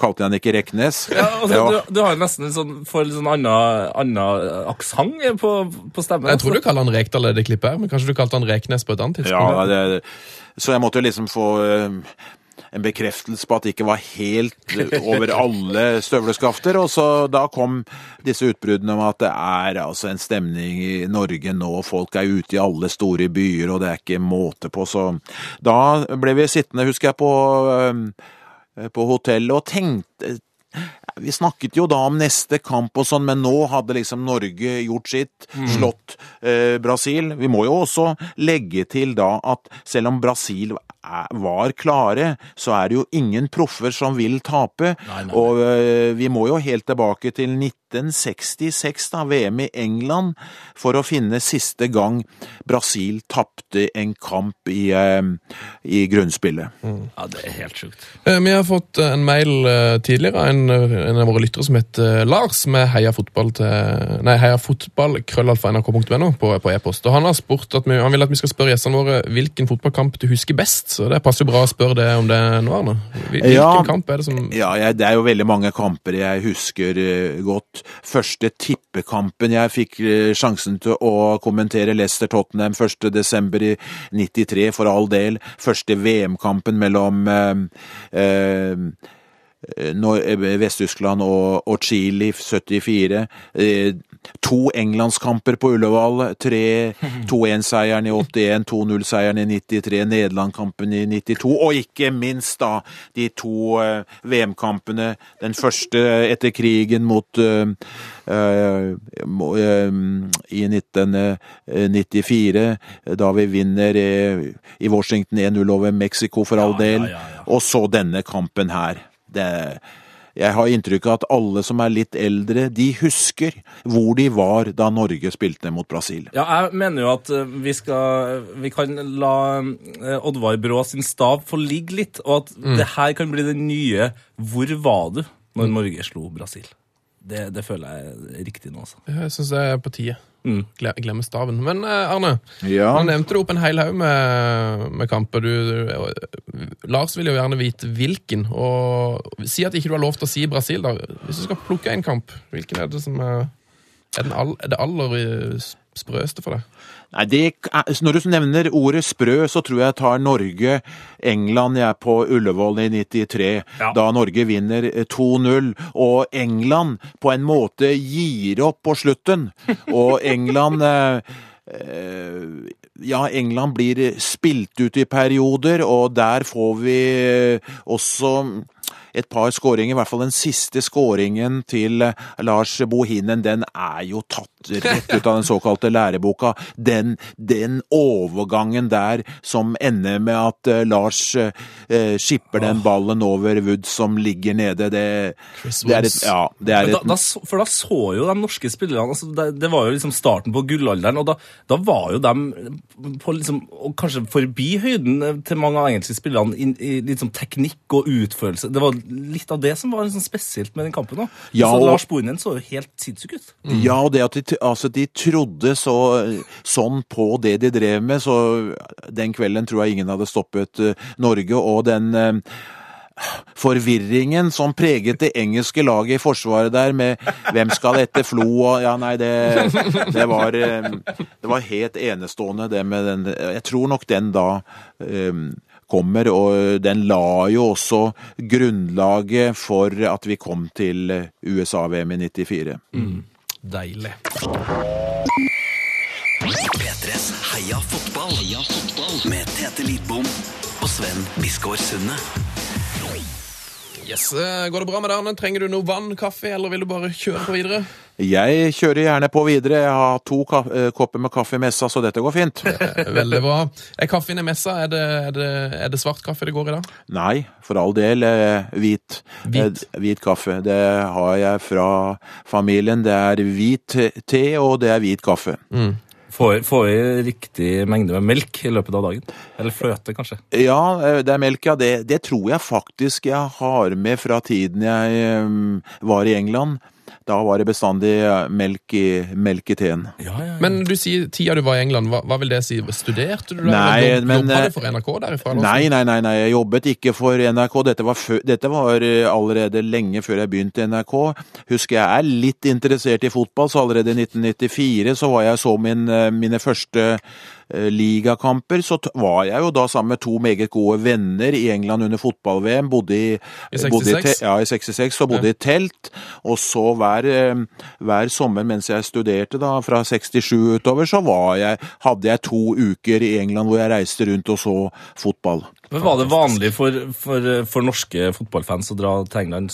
kalte han ikke Reknes. Ja, altså, Ja. Du, du har nesten en sånn, får litt sånn annen, annen aksent på, på stemmen. Jeg tror du kaller han Rekdal i det klippet her, men kanskje du kalte han Reknes på et annet tidspunkt? Ja, det, så jeg måtte jo liksom få eh, en bekreftelse på at det ikke var helt eh, over alle støvleskafter. Og så da kom disse utbruddene om at det er altså en stemning i Norge nå, folk er ute i alle store byer, og det er ikke måte på. Så da ble vi sittende, husker jeg, på, eh, på hotellet og tenkte vi snakket jo da om neste kamp og sånn, men nå hadde liksom Norge gjort sitt, slått eh, Brasil. Vi må jo også legge til da at selv om Brasil er, var klare, så er det jo ingen proffer som vil tape. Og eh, vi må jo helt tilbake til 1966, da, VM i England, for å finne siste gang Brasil tapte en kamp i, eh, i grunnspillet. Ja, det er helt sjukt. Eh, Vi har fått eh, en mail tidligere, en, en av våre lyttere som heter Lars, med heia fotball til Nei, heia fotball, krøllalfa nrk.no på, på e-post. Og han har spurt at vi, han vil at vi skal spørre gjestene våre hvilken fotballkamp du husker best. Så det passer jo bra å spørre det om det nå, Arne. Hvilken Ja. kamp er det som Ja, jeg, det er jo veldig mange kamper jeg husker godt. Første tippekampen jeg fikk eh, sjansen til å kommentere Leicester Tottenham 1. desember i 93, for all del. Første VM-kampen mellom eh, eh, eh, Vest-Tyskland og, Chile i 74. Eh, to englandskamper på Ullevål. tre 2-1-seieren i 81, 2-0-seieren i 93, Nederland-kampen i 92, og ikke minst da de to eh, VM-kampene. Den første etter krigen mot uh, uh, eh, i 1994, da vi vinner i, i Washington 1-0 over Mexico for all del. Og så denne kampen her. Det, jeg har inntrykk av at alle som er litt eldre, de husker hvor de var da Norge spilte mot Brasil. Ja, jeg mener jo at eh, vi skal Vi kan la eh, Oddvar Brå sin stav få ligge litt, og at det her kan bli det nye 'Hvor var du?' når Norge slo Brasil. Det, det føler jeg er riktig nå, altså. Jeg syns det er på tide. Mm. Glemmer Glemme staven. Men eh, Arne, Ja. nå nevnte du opp en hel haug med, med kamper. Du, du, Lars vil jo gjerne vite hvilken. Og si at ikke du har lov til å si Brasil, da. Hvis du skal plukke en kamp, hvilken er det som er, er, den all, er det aller eh, sprøeste for deg? Nei, det Når du nevner ordet sprø, så tror jeg jeg tar Norge-England jeg er på Ullevål i 93, Ja. da Norge vinner eh, 2-0. Og England på en måte gir opp på slutten. Og England eh, eh, ja, England blir spilt ut i perioder, og der får vi eh, også et par skåringer, i hvert fall den siste skåringen til eh, Lars Bohinen, den er jo tatt rett ut av den såkalte læreboka. Den, den overgangen der som ender med at eh, Lars eh, skipper den ballen over Wood som ligger nede, det, det er et, ja, det er et da, da, for da så jo de norske spillerne altså det, det var jo liksom starten på gullalderen, og da, da var jo de på liksom, kanskje forbi høyden eh, til mange av engelske spillerne i, i litt sånn teknikk og utførelse. Det var litt av det som var sånn spesielt med den kampen. også. Ja, så og- Lars Bohinen så jo helt sinnssyk ut. Ja, og det at de, altså, de trodde så, sånn på det de drev med, så den kvelden tror jeg ingen hadde stoppet uh, Norge. Og den uh, forvirringen som preget det engelske laget i forsvaret der, med hvem skal etter Flo og Ja, nei, det, det var uh, Det var helt enestående, det med den Jeg tror nok den da eh, kommer, og den la jo også grunnlaget for at vi kom til USA-VM i 94. Deilig. P3s Heia fotball. Heia fotball. Med Tete Lidbom og Sven Biskår Sunde. Yes, eh, Går det bra med deg, Arne? Trenger du noe vann, kaffe, eller vil du bare kjøre på videre? Jeg kjører gjerne på videre. Jeg har to eh, kopper med kaffe i messa, så dette går fint. Veldig bra. Er kaffen i messa? Er det, er, det, er det svart kaffe det går i dag? Nei, for all del. eh, Hvit. Hvit. Hvit kaffe. Det har jeg fra familien. Det er hvit te, og det er hvit kaffe. Får, får i riktig mengde med melk i løpet av dagen. Eller fløte, kanskje. Ja, eh, det er melk, ja. Det, det tror jeg faktisk jeg har med fra tiden jeg eh, var i England. Da var det bestandig eh, melk i, melk i teen. Ja, ja, ja. Men du sier tida du var i England, hva, hva vil det si? Studerte du der? Nei, eller jobb- men, Jobba eh, du for NRK derifra? Nei, nei, nei, nei, jeg jobbet ikke for NRK. Dette var, før, dette var eh, allerede lenge før jeg begynte i NRK. Husker jeg er litt interessert i fotball, så allerede i 1994 så var jeg så min, mine første ligakamper. Så var jeg jo da sammen med to meget gode venner i England under fotball-VM. Bodde i, I bodde 66? te- ja, i 66, så bodde i telt. Og så hver, eh, hver sommer mens jeg studerte, da, fra 67 utover, så var jeg, hadde jeg to uker i England hvor jeg reiste rundt og så fotball. Men Var det vanlig for, for, for norske fotballfans å dra til England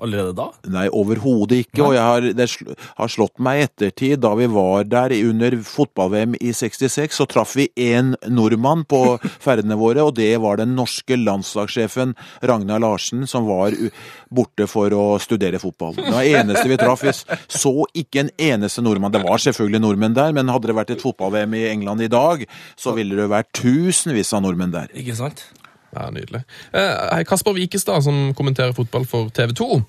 allerede da? Nei, overhodet ikke. Og jeg har, det sl har slått meg i ettertid, da vi var der under fotball-VM i 66, så traff vi én nordmann på ferdene våre, og det var den norske landslagssjefen Ragnar Larsen, som var borte for å studere fotball. Det var eneste vi traff. Vi så ikke en eneste nordmann. Det var selvfølgelig nordmenn der, men hadde det vært et fotball-VM i England i dag, så ville det vært tusenvis av nordmenn der. Ikke sant? Ja, Nydelig. Eh, Kasper Wikestad, som kommenterer fotball for TV 2,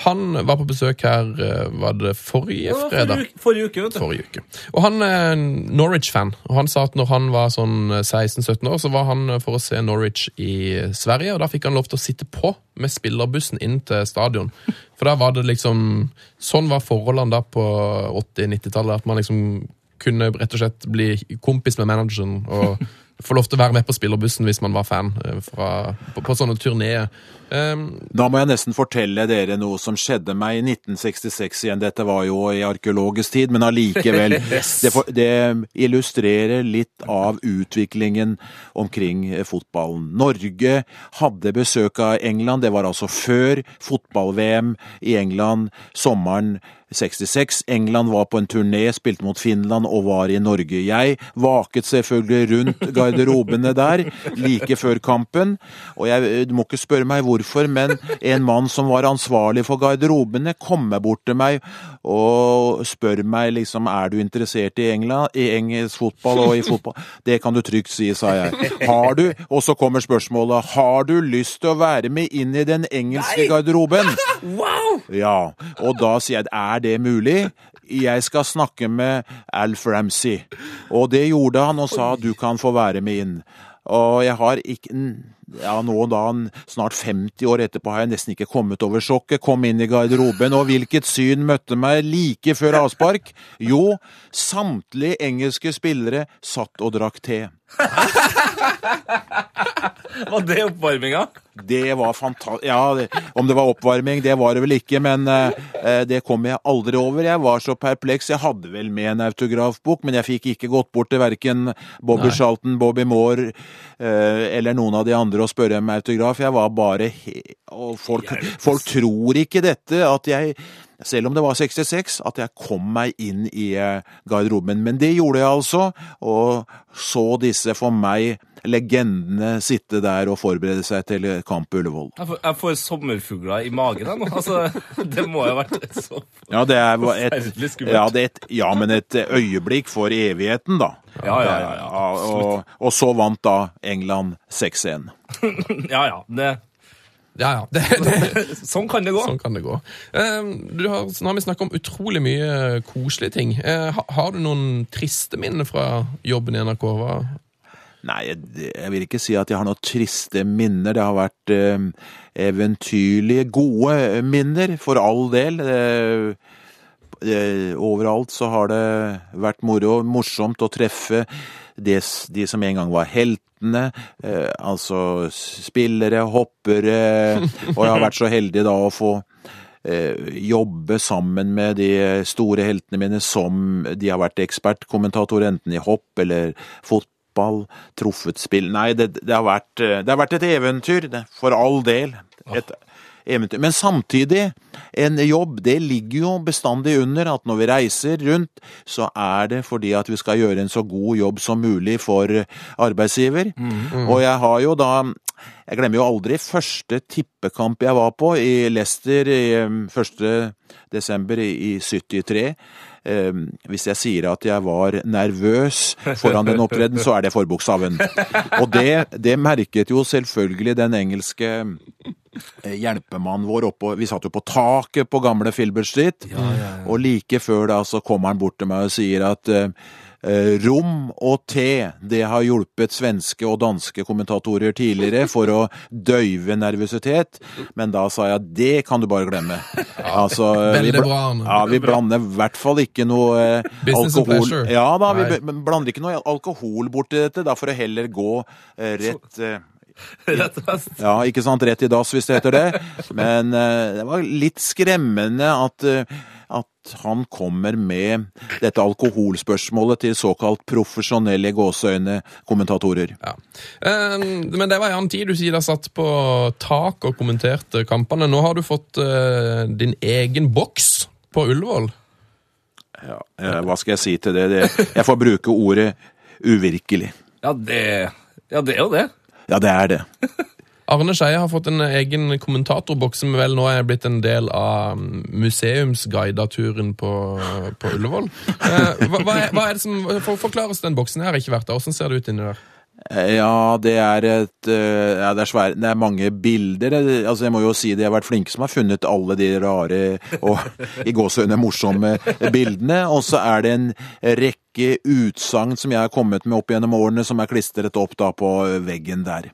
han var på besøk her eh, var det forrige fredag. Forrige, forrige uke, vet du. Forrige uke. Og han er en Norwich-fan. Og han sa at når han var sånn 16-17 år, så var han for å se Norwich i Sverige, og da fikk han lov til å sitte på med spillerbussen inn til stadion. For da var det liksom Sånn var forholdene da på 80-90-tallet, at man liksom kunne rett og slett bli kompis med manageren og få lov til å være med på spillerbussen hvis man var fan eh, fra, på, på sånne turneer. Um, Da må jeg nesten fortelle dere noe som skjedde meg i 1966 igjen. Dette var jo i arkeologisk tid, men allikevel. det, det illustrerer litt av utviklingen omkring eh, fotballen. Norge hadde besøk av England. Det var altså før fotball-VM i England sommeren 66. England var på en turné, spilte mot Finland og var i Norge. Jeg vaket selvfølgelig rundt garderobene der like før kampen. Og jeg, du må ikke spørre meg hvorfor, men en mann som var ansvarlig for garderobene, kommer bort til meg og spør meg liksom er du interessert i England, i engelsk fotball og i fotball. Det kan du trygt si, sa jeg. Har du, og så kommer spørsmålet, har du lyst til å være med inn i den engelske garderoben? Ja, og da sier jeg er det mulig? Jeg skal snakke med Alf Ramsey. Og det gjorde han og sa du kan få være med inn. Og jeg har ikke ja, nå da snart 50 år etterpå har jeg nesten ikke kommet over sjokket. Kom inn i garderoben, og hvilket syn møtte meg like før avspark? Jo, samtlige engelske spillere satt og drakk te. Var det oppvarminga? Det var fantastisk Ja, det, om det var oppvarming, det var det vel ikke, men eh, det kom jeg aldri over. Jeg var så perpleks. Jeg hadde vel med en autografbok, men jeg fikk ikke gått bort til verken Bobby Nei. Charlton, Bobby Moore eh, eller noen av de andre og spørre om autograf. Jeg var bare Og folk, folk tror ikke dette, at jeg selv om det var 66, at jeg kom meg inn i eh, garderoben. Men det gjorde jeg altså, og så disse for meg legendene sitte der og forberede seg til kamp på Ullevål. Jeg får, jeg får sommerfugler i magen nå. Altså, det må jo ha vært så Ja, det er et, Forferdelig skummelt. ja, det er et, ja, men et øyeblikk for evigheten, da. Ja, ja, ja, ja, og, og så vant da England 6-1. Ja ja. Det, Ja, ja. Det, det, sånn kan det gå. sånn kan det gå. Eh, Du har, nå har vi snakket om utrolig mye koselige ting. Eh, ha- Har du noen triste minner fra jobben i NRK? Hva? Nei, jeg, jeg vil ikke si at jeg har noen triste minner. Det har vært eh, eventyrlige, gode minner, for all del. Eh, eh, overalt så har det vært moro, morsomt å treffe de, de som en gang var heltene. Eh, altså spillere, hoppere. Og jeg har vært så heldig da å få eh, jobbe sammen med de store heltene mine som de har vært ekspertkommentatorer, enten i hopp eller fotball, truffet spill Nei, det, det, har, vært, eh, det har vært et eventyr, det, for all del. Et eventyr. Men samtidig, en jobb, det ligger jo bestandig under at når vi reiser rundt, så er det fordi at vi skal gjøre en så god jobb som mulig for arbeidsgiver. Og jeg har jo da jeg glemmer jo aldri første tippekamp jeg var på i Leicester i um, 1. desember i, i 73. Um, hvis jeg sier at jeg var nervøs foran den opptreden, så er det forbokstaven. Og det, det merket jo selvfølgelig den engelske eh, hjelpemannen vår oppå Vi satt jo på taket på gamle Filbert Street, og like før da så kommer han bort til meg og sier at Eh, Rom og te, det har hjulpet svenske og danske kommentatorer tidligere for å døyve nervøsitet, men da sa jeg det kan du bare glemme. Altså, Veldig vi. Ja, vi blander i hvert fall ikke noe eh, alkohol. Ja da, vi blander ikke noe alkohol borti dette, da får det heller gå eh, rett eh, Rett og slett. ja, ikke sant, rett i dass hvis det heter det. Men eh, det var litt skremmende at, eh, at han kommer med dette alkoholspørsmålet til såkalt profesjonelle gåseøyne kommentatorer. Ja. Eh, Men det var en annen tid. Du sier dere satt på tak og kommenterte kampene. Nå har du fått eh, din egen boks på Ullevål. Ja, eh, hva skal jeg si til det? det jeg får bruke ordet uvirkelig. Ja, det, ja, det er jo det. Ja, det er det. Arne Skeie har fått en egen kommentatorboks som vel nå er blitt en del av mm, museumsguidaturen på, på Ullevål. Eh, hva, hva, er, hva er det som, for, Forklar oss den boksen. Jeg har ikke vært der. Hvordan ser det ut inni der? Eh, Ja, det er et eh, ja, det, er svære, det er mange bilder. Altså, jeg må jo si de har vært flinke som har funnet alle de rare og i gåsehudene morsomme bildene. Og så er det en rekke utsagn som jeg har kommet med opp gjennom årene, som er klistret opp da på veggen der.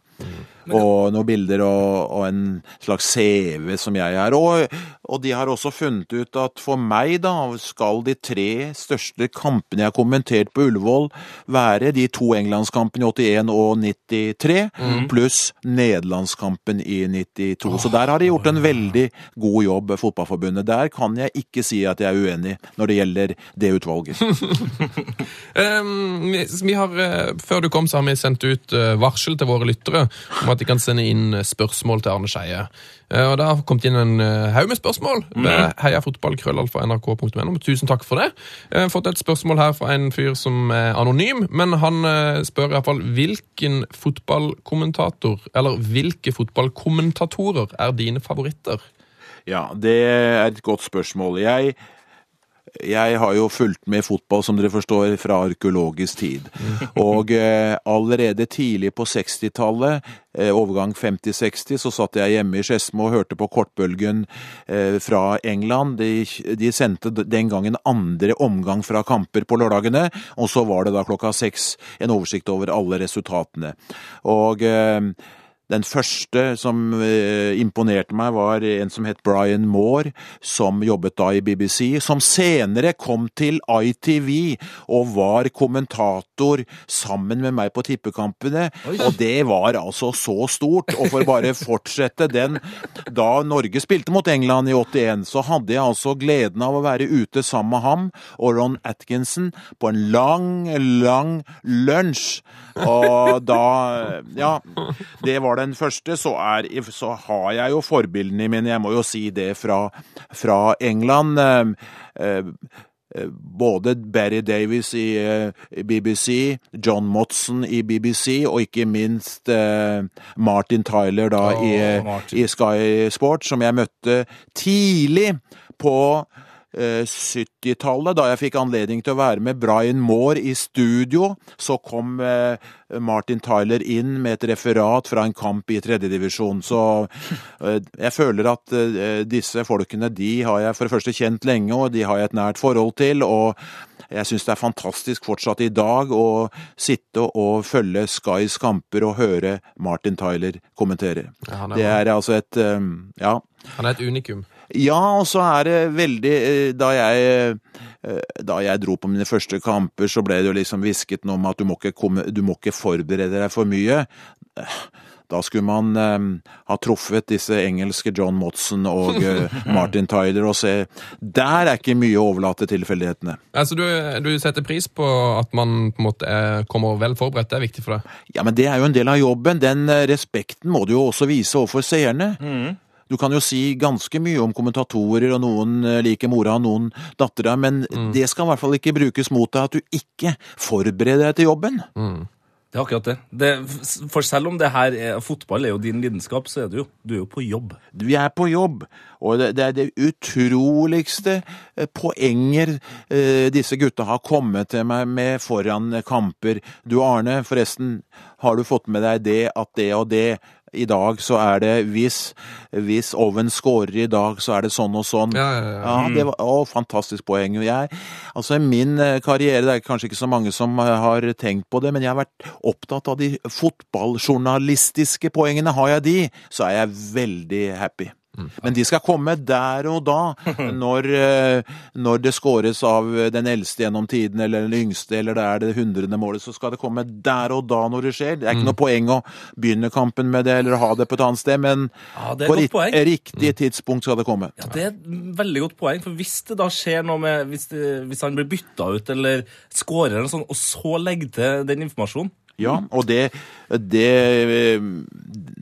Og noen bilder og, og en slags CV som jeg er. Og, og de har også funnet ut at for meg, da, skal de tre største kampene jeg har kommentert på Ullevål, være de to englandskampene i 81 og 93, pluss nederlandskampen i 92. Så der har de gjort en veldig god jobb, Fotballforbundet. Der kan jeg ikke si at jeg er uenig når det gjelder det utvalget. Um, vi, vi har, eh, før du kom, så har vi sendt ut eh, varsel til våre lyttere om at de kan sende inn eh, spørsmål til Arne Skeie. Eh, og Det har kommet inn en eh, haug med spørsmål ved heiafotballkrøllalfa.nrk.no. Tusen takk for det. Jeg har fått et spørsmål her fra en fyr som er anonym, men han spør i hvert fall hvilken fotballkommentator, eller hvilke fotballkommentatorer er dine favoritter? Ja, det er et godt spørsmål. Jeg, jeg har jo fulgt med fotball, som dere forstår, fra arkeologisk tid. Og eh, allerede tidlig på 60-tallet, eh, overgang 50-60, så satt jeg hjemme i Skedsmo og hørte på kortbølgen eh, fra England. De, de sendte den gangen andre omgang fra kamper på lørdagene, og så var det da klokka seks en oversikt over alle resultatene. Og eh, Den første som eh, imponerte meg, var en som het Brian Moore, som jobbet da i BBC, som senere kom til ITV og var kommentator sammen med meg på tippekampene. Og det var altså så stort. Og for bare fortsette den Da Norge spilte mot England i 81, så hadde jeg altså gleden av å være ute sammen med ham og Ron Atkinson på en lang, lang lunsj. Og da Ja, det var den første. Så, er, så har jeg jo forbildene mine, jeg må jo si det, fra, fra England. Eh, eh, både Barry Davies i eh, BBC, John Motson i BBC, og ikke minst eh, Martin Tyler da oh, i, eh, Martin. i Sky Sport, som jeg møtte tidlig på 70-tallet, da jeg fikk anledning til å være med Brian Moore i studio, så kom eh, Martin Tyler inn med et referat fra en kamp i tredjedivisjon. Så eh, jeg føler at eh, disse folkene, de har jeg for det første kjent lenge, og de har jeg et nært forhold til. og jeg syns det er fantastisk fortsatt i dag å sitte og følge Skys kamper og høre Martin Tyler kommentere. Ja, er Det er, altså et eh, Ja. han er et unikum. Ja, og så er det veldig eh, Da jeg eh, da jeg dro på mine første kamper, så ble det jo liksom hvisket noe om at du må ikke, komme, du må ikke forberede deg for mye. Da skulle man eh, ha truffet disse engelske John Motson og eh, Martin Tyler og se Der er ikke mye å overlate til tilfeldighetene. Altså, du, du setter pris på at man på en måte er, kommer vel forberedt. Det er viktig for deg. Ja, men det er jo en del av jobben. Den eh, respekten må du jo også vise overfor seerne. Du kan jo si ganske mye om kommentatorer, og noen eh, liker mora, noen dattera, men det skal i hvert fall ikke brukes mot deg at du ikke forbereder deg til jobben. Det er akkurat det. det. For selv om det her er, fotball er jo din lidenskap, så er du jo, du er jo på jobb. Vi er på jobb, og det, det er det utroligste eh, poenger eh, disse gutta har kommet til meg med foran kamper. Du Arne, forresten, har du fått med deg det at det og det i dag så er det hvis, hvis Oven scorer i dag, så er det sånn og sånn. Ja, ja, ja. det var, å, fantastisk poeng. Jeg, altså Min eh, karriere, det er kanskje ikke så mange som eh, har tenkt på det, men jeg har vært opptatt av de fotballjournalistiske poengene. Har jeg de, så er jeg veldig happy. Men de skal komme der og da, når, eh, når det skåres av den eldste gjennom tiden, eller den yngste, eller det er det hundrede målet, så skal det komme der og da når det skjer. Det er ikke noe poeng å begynne kampen med det, eller ha det på et annet sted, men Ja, på et godt ri- poeng. riktig tidspunkt skal det komme. Ja, Det er et veldig godt poeng, for hvis det da skjer noe med Hvis, det, hvis han blir bytta ut eller scorer eller sånn, og så legger til den informasjonen Ja, og det, det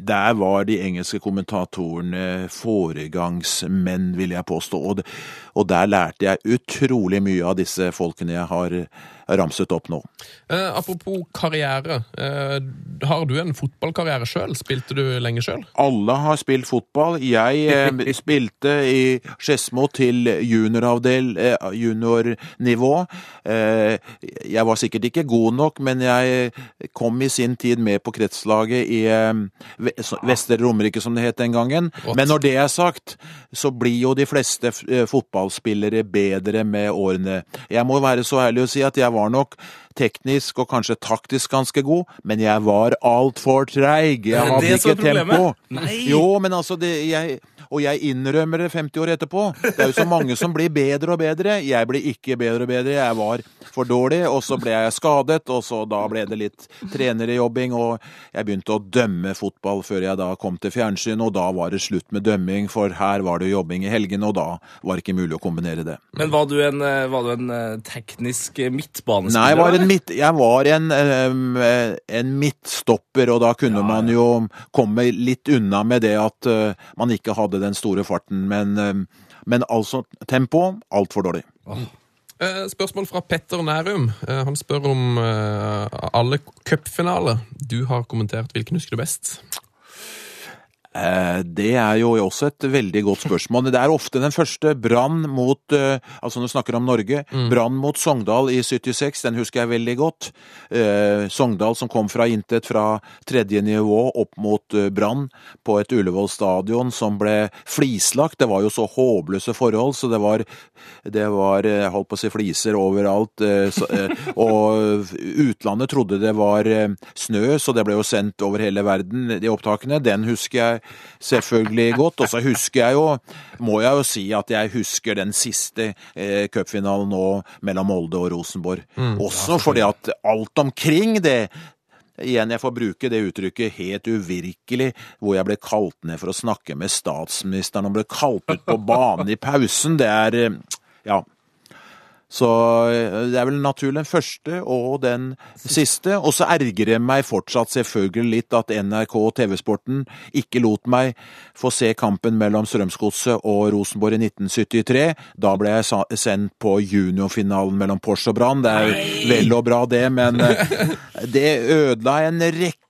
Der var de engelske kommentatorene foregangsmenn, vil jeg påstå. Og, og der lærte jeg utrolig mye av disse folkene jeg har ramset opp nå. Eh, apropos karriere. Eh, har du en fotballkarriere sjøl? Spilte du lenge sjøl? Alle har spilt fotball. Jeg eh, spilte i Skedsmo til junioravdel, eh, juniornivå. Eh, jeg var sikkert ikke god nok, men jeg kom i sin tid med på kretslaget i eh, Vestre Romerike, som det het den gangen. Rått. Men når det er sagt, så blir jo de fleste eh, fotballspillere bedre med årene. Jeg må være så ærlig å si at jeg var nok teknisk og kanskje taktisk ganske god, men jeg var altfor treig. Jeg hadde ikke tempo. Nei. Jo, men altså, det, jeg, og jeg innrømmer det 50 år etterpå. Det er jo så mange som blir bedre og bedre. Jeg ble ikke bedre og bedre. Jeg var for dårlig, og så ble jeg skadet, og så da ble det litt trenerjobbing, og jeg begynte å dømme fotball før jeg da kom til fjernsyn, og da var det slutt med dømming, for her var det jobbing i helgene, og da var det ikke mulig å kombinere det. Men var du en, eh, var du en eh, teknisk eh, midtbanespiller? Nei, jeg var en, midt, jeg var en, en midtstopper, og da kunne man jo komme litt unna med det at man ikke hadde den store farten. Men, men altså, tempo altfor dårlig. Oh. spørsmål fra Petter Nærum. Han spør om alle cupfinaler du har kommentert. Hvilken husker du best? Eh, Det er jo også et veldig godt spørsmål. Det er ofte den første brann mot eh, Altså når du snakker om Norge. Brann mot Sogndal i 76, den husker jeg veldig godt. Eh, Sogndal som kom fra intet, fra tredje nivå opp mot Brann på et Ullevål stadion som ble flislagt. Det var jo så håpløse forhold, så det var, det var jeg holdt på å si fliser overalt. Og utlandet trodde det var snø, så det ble jo sendt over hele verden, de opptakene. Den husker jeg selvfølgelig godt. Og så husker jeg jo, må jeg jo si at jeg husker den siste eh, cupfinalen nå mellom Molde og Rosenborg. Også fordi at alt omkring det Igjen, jeg får bruke det uttrykket helt uvirkelig, hvor jeg ble kalt ned for å snakke med statsministeren og ble kalt ut på banen i pausen. Det er eh, Ja. Så eh, det er vel naturlig den første og den siste. Og så ergrer det meg fortsatt selvfølgelig litt at NRK og TV-sporten ikke lot meg få se kampen mellom Strømsgodset og Rosenborg i 1973. Da ble jeg sendt på juniorfinalen mellom Porsche og Brann. Det er vel og bra det, men eh, det ødela en rekke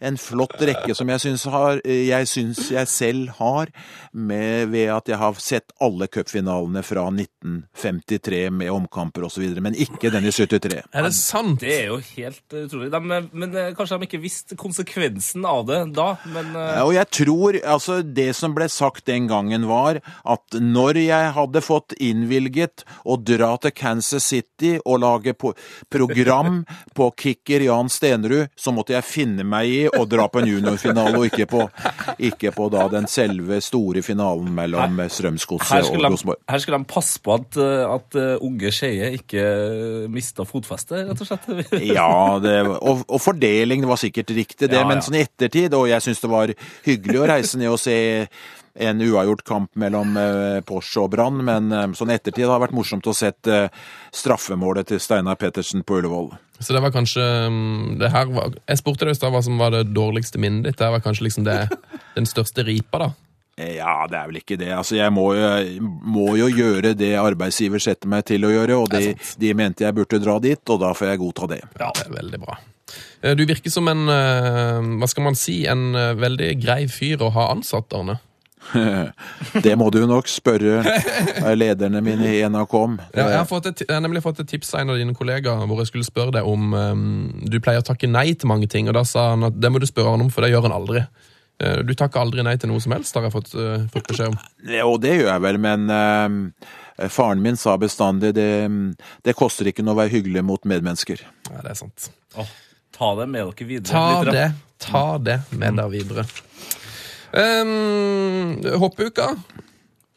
en flott rekke som jeg syns, jeg syns jeg selv har, med, ved at jeg har sett alle cupfinalene fra 1953 med omkamper osv., men ikke den i 73. Er det sant? Det er jo helt utrolig. De, men eh, Kanskje de ikke visste konsekvensen av det da, men eh, Ja, Og jeg tror, altså det som ble sagt den gangen var at når jeg hadde fått innvilget å dra til Kansas City og lage program på kicker Jan Stenerud, så måtte jeg finne meg i å dra på en juniorfinale, og ikke på, ikke på da den selve store finalen mellom Strømsgodset og Rosenborg. her skulle de passe på at, eh, at eh, unge Skeie ikke mista fotfestet, rett og slett. Ja, det, og, og fordeling, var sikkert riktig det, Ja, men ja. sånn i ettertid, og jeg syns det var hyggelig å reise ned og se en uavgjort kamp mellom eh, Porsche og Brann, men eh, sånn ettertid har det vært morsomt å sett eh, straffemålet til Steinar Pettersen på Ullevål. Så det var kanskje mm, det her var, Jeg spurte deg i stad hva som var det dårligste minnet ditt. Det var kanskje liksom det, den største ripa, da. Ja, det er vel ikke det. Altså, jeg må jo, må jo gjøre det arbeidsgiver setter meg til å gjøre, og de, de mente jeg burde dra dit, og da får jeg godta det. Ja, det er veldig bra. Eh, Du virker som en eh, hva skal man si, en eh, veldig grei fyr å ha ansatt, Arne. Det må du nok spørre lederne mine i NRK om. Ja, jeg, har fått et, jeg har nemlig fått et tips av en av dine kollegaer hvor jeg skulle spørre deg om um, Du pleier å takke nei til mange ting, og da sa han at det må du spørre han om, for det gjør han aldri. Uh, Du takker aldri nei til noe som helst, har jeg fått, uh, fått beskjed om. Jo, det gjør jeg vel, men uh, faren min sa bestandig det, det koster ikke noe å være hyggelig mot medmennesker. Ja, det er sant. Oh, ta det med dere videre. Ta lyttere. det, ta det med deg videre. Um, hoppuka.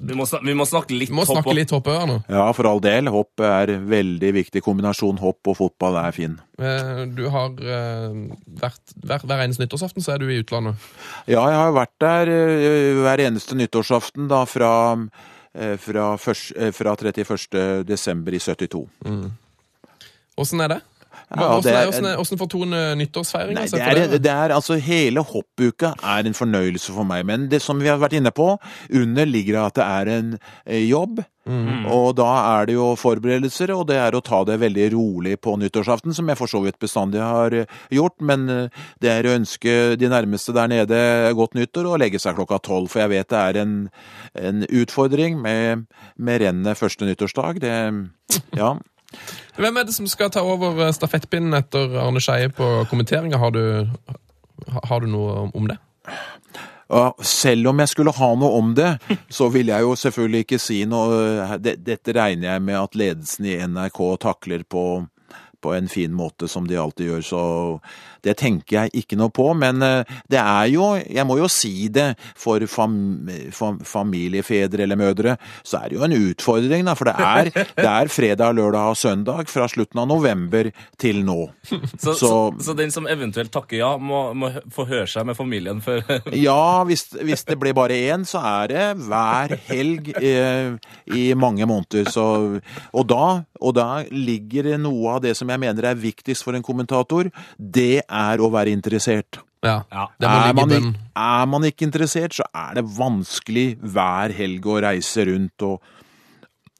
Vi må, snakke, vi må snakke litt Vi må hopp snakke hoppører nå. Ja, for all del. Hopp er veldig viktig. Kombinasjon hopp og fotball er fin. Eh, Du har eh, vært hver, hver eneste nyttårsaften så er du i utlandet. Ja, jeg har vært der eh, hver eneste nyttårsaften da fra, fra, først, fra 31. desember i 72. Åssen er det? Ja, Åssen ja, er- er- er- fortoner nyttårsfeiringa seg det det, det er altså Hele hoppuka er en fornøyelse for meg. Men det som vi har vært inne på, under ligger det at det er en eh, jobb. Og da er det jo forberedelser, og det er å ta det veldig rolig på nyttårsaften, som jeg for så vidt bestandig har eh, gjort. Men eh, det er å ønske de nærmeste der nede godt nyttår og legge seg klokka tolv. For jeg vet det er en, en utfordring med, med rennet første nyttårsdag. Det, ja. Hvem er det som skal ta over eh, stafettpinnen etter Arne Skeie på kommenteringa? Har, har du noe om det? Selv om jeg skulle ha noe om det, så vil jeg jo selvfølgelig ikke si noe. Dette regner jeg med at ledelsen i NRK takler på, på en fin måte, som de alltid gjør. Så det tenker jeg ikke noe på. Men eh, det er jo, jeg må jo si det, for fam, fam, familiefedre eller -mødre, så er det jo en utfordring, da. For det er, det er fredag, lørdag og søndag fra slutten av november til nå. Så, så, Så- så den som eventuelt takker ja, må, må få høre seg med familien før Ja, hvis, hvis det blir bare én, så er det hver helg eh, i mange måneder. Så, og, da, og da ligger noe av det som jeg mener er viktigst for en kommentator. Det er å være interessert. Ja, Ja. det må Er ligge i man, er man ikke interessert, så er det vanskelig hver helg å reise rundt og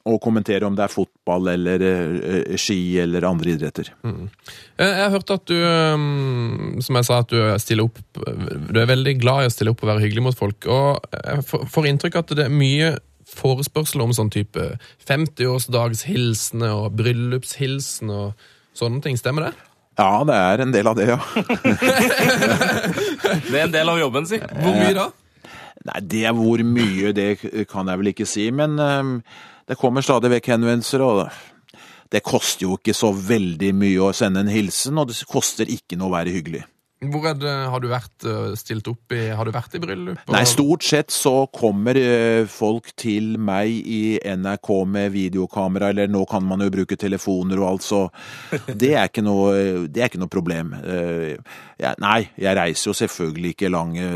og kommentere om det er fotball eller uh, ski eller andre idretter. Mm. Jeg har hørt at du, um, som jeg sa, at du stiller opp Du er veldig glad i å stille opp og være hyggelig mot folk. Og jeg får inntrykk av at det er mye forespørsel om sånn type 50-årsdagshilsener og bryllupshilsen og sånne ting. Stemmer det? Ja, det er en del av det, ja. Det er en del av jobben, si. Hvor mye da? Nei, det er hvor mye, det kan jeg vel ikke si, men øhm, det kommer stadig vekk henvendelser, og det koster jo ikke så veldig mye å sende en hilsen, og det koster ikke noe å være hyggelig. Hvor er det, har du vært eh, stilt opp i Har du vært i bryllup? og- Nei, stort sett så kommer øh, folk til meg i NRK med videokamera, eller nå kan man jo bruke telefoner og alt, så det er ikke noe, det er ikke noe problem. Eh, jeg, nei, jeg reiser jo selvfølgelig ikke lange,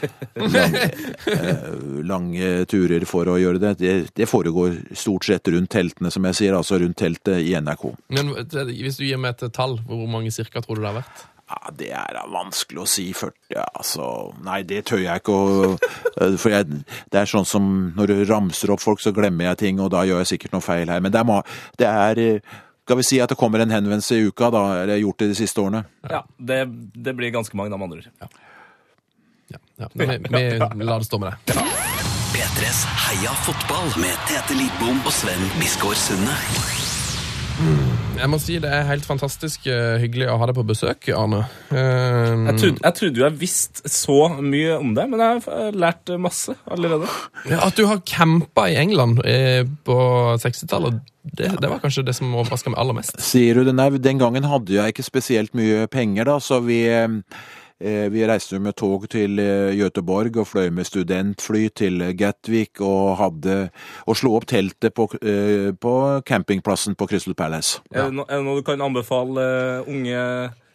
lange, eh, lange turer for å gjøre det. det. Det foregår stort sett rundt teltene, som jeg sier, altså rundt teltet i NRK. Men hvis du gir meg et tall, hvor mange cirka tror du det har vært? Ja, Det er vanskelig å si. 40, altså Nei, det tør jeg ikke å eh, For jeg, det er sånn som når du ramser opp folk, så glemmer jeg ting, og da gjør jeg sikkert noe feil her. Men det er, det er eh, Skal vi si at det kommer en henvendelse i uka, da? Eller gjort det de siste årene? Ja, det, det blir ganske mange, de andre. Ja, ja. Vi, vi lar det stå med det. P3s Heia fotball med Tete Lidbom og Sven Biskår Sunde. Jeg må si det er helt fantastisk eh, hyggelig å ha deg på besøk, Arne. Eh, Jeg trodde, jeg trodde jo jeg visste så mye om det, men jeg har lært masse allerede. Ja, At du har campa i England eh, på 60-tallet, det, det var kanskje det som overraska meg aller mest. Sier du det? Nei, den gangen hadde jeg ikke spesielt mye penger, da, så vi eh, vi reiste med tog til eh, Göteborg og fløy med studentfly til Gatwick og hadde og slo opp teltet på, eh, på campingplassen på Crystal Palace. Er, det no, er det noe du kan anbefale eh, unge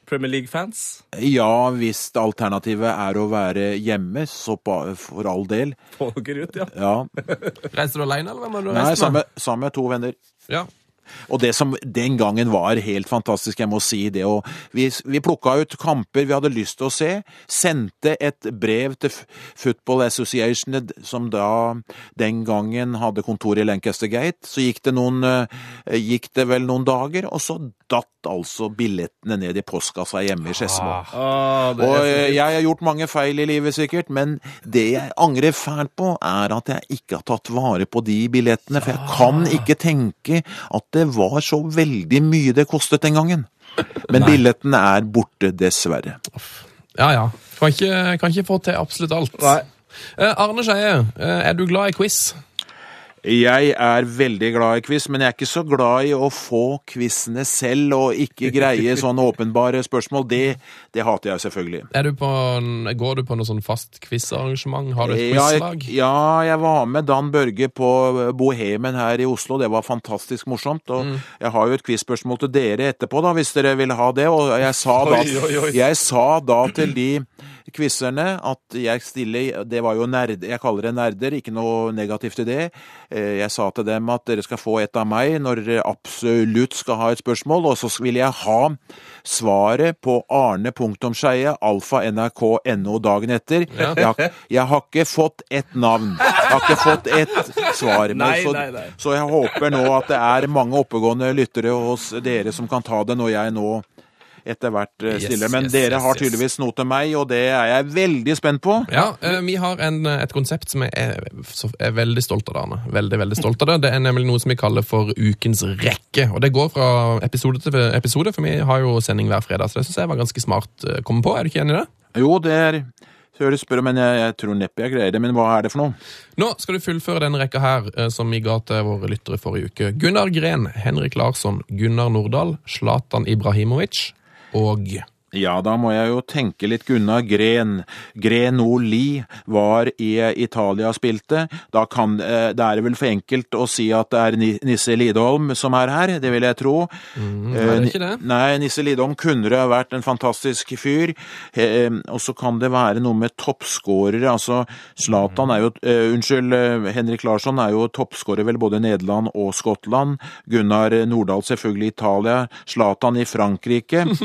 Premier League-fans? Ja, hvis alternativet er å være hjemme, så for all del. Få dere ut, ja. Ja. Reiser du alene, eller hvem var du Nei, reiste med? med, sammen med to venner. Ja. Og det som den gangen var helt fantastisk, jeg må si det, og vi, vi plukka ut kamper vi hadde lyst til å se, sendte et brev til Football Association, som da den gangen hadde kontor i Lancaster Gate, så gikk det noen, eh, gikk det vel noen dager, og så datt altså billettene ned i postkassa hjemme i Skedsmo. Ah, ah, Og eh, jeg har gjort mange feil i livet sikkert, men det jeg angrer fælt på, er at jeg ikke har tatt vare på de billettene, for jeg kan ikke tenke at det var så veldig mye det kostet den gangen. Men billettene er borte, dessverre. ja ja. Kan ikke, kan ikke få til absolutt alt. Nei. Eh, Arne Skeie, eh, er du glad i quiz? Jeg er veldig glad i quiz, men jeg er ikke så glad i å få quizene selv og ikke greie sånne åpenbare spørsmål. Det, det hater jeg selvfølgelig. Er du på, en- går du på noe sånn fast quizarrangement? Har du et Ja, quizlag? Ja, ja, jeg var med Dan Børge på Bohemen her i Oslo. Det var fantastisk morsomt. Og Mm. jeg har jo et quizspørsmål til dere etterpå, da, hvis dere vil ha det. Og jeg sa da, Oi, oi, oi. Jeg sa da til de quizerne at jeg stiller Det var jo nerd, jeg kaller det nerder, ikke noe negativt i det. Eh, Jeg sa til dem at dere skal få et av meg når dere absolutt skal ha et spørsmål, og så vil jeg ha svaret på arne.skeie, alfa nrk.no dagen etter. Jeg, har, jeg har ikke fått ett navn. Jeg har ikke fått ett svar. Men Nei, så, nei, nei. så jeg håper nå at det er mange oppegående lyttere hos dere som kan ta det når jeg nå etter hvert eh, Yes. Men yes, dere har tydeligvis noe til meg, og det er jeg veldig spent på. Ja, eh, vi har en, et konsept som jeg er, er veldig stolt av, Arne. Veldig, veldig stolt av det. Det er nemlig noe som vi kaller for Ukens rekke. Og det går fra episode til episode, for vi har jo sending hver fredag, så det syns jeg var ganske smart å komme på. Er du ikke enig i det? Jo, det er høres du spør, men jeg, jeg tror neppe jeg greier det. Men hva er det for noe? Nå skal du fullføre denne rekka her, eh, som vi ga til våre lyttere forrige uke. Gunnar Gren, Henrik Larsson, Gunnar Nordahl, Zlatan Ibrahimovic og Ja, da må jeg jo tenke litt Gunnar Gren. Grenoli var i Italia spilte. Da kan, eh, det er vel for enkelt å si at det er Nisse Lidholm som er her, det vil jeg tro. er det ikke det? Nei, Nisse Lidholm kunne ha vært en fantastisk fyr. Eh, og så kan det være noe med toppskårere. Altså, Zlatan er jo eh, Unnskyld, eh, Henrik Larsson er jo toppskårer vel både Nederland og Skottland. Gunnar Nordahl selvfølgelig i Italia. Zlatan i Frankrike.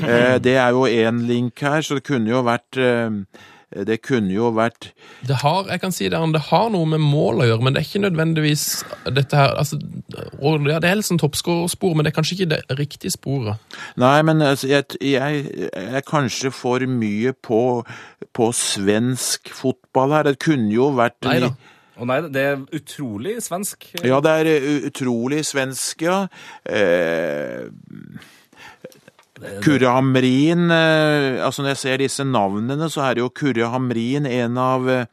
Eh, det er jo én link her, så det kunne jo vært eh, det kunne jo vært Det har jeg kan si det, det har noe med mål å gjøre, men det er ikke nødvendigvis dette her altså, og ja, Det er liksom toppskårerspor, men det er kanskje ikke det riktige sporet. Nei, men altså, jeg, jeg, jeg er kanskje for mye på, på svensk fotball her. Det kunne jo vært Nei da. Å nei, det er utrolig svensk. Ja, det er uh, utrolig svensk, ja. Eh, Kurre Hamrin eh, Altså, når jeg ser disse navnene, så er det jo Kurre Hamrin en av eh,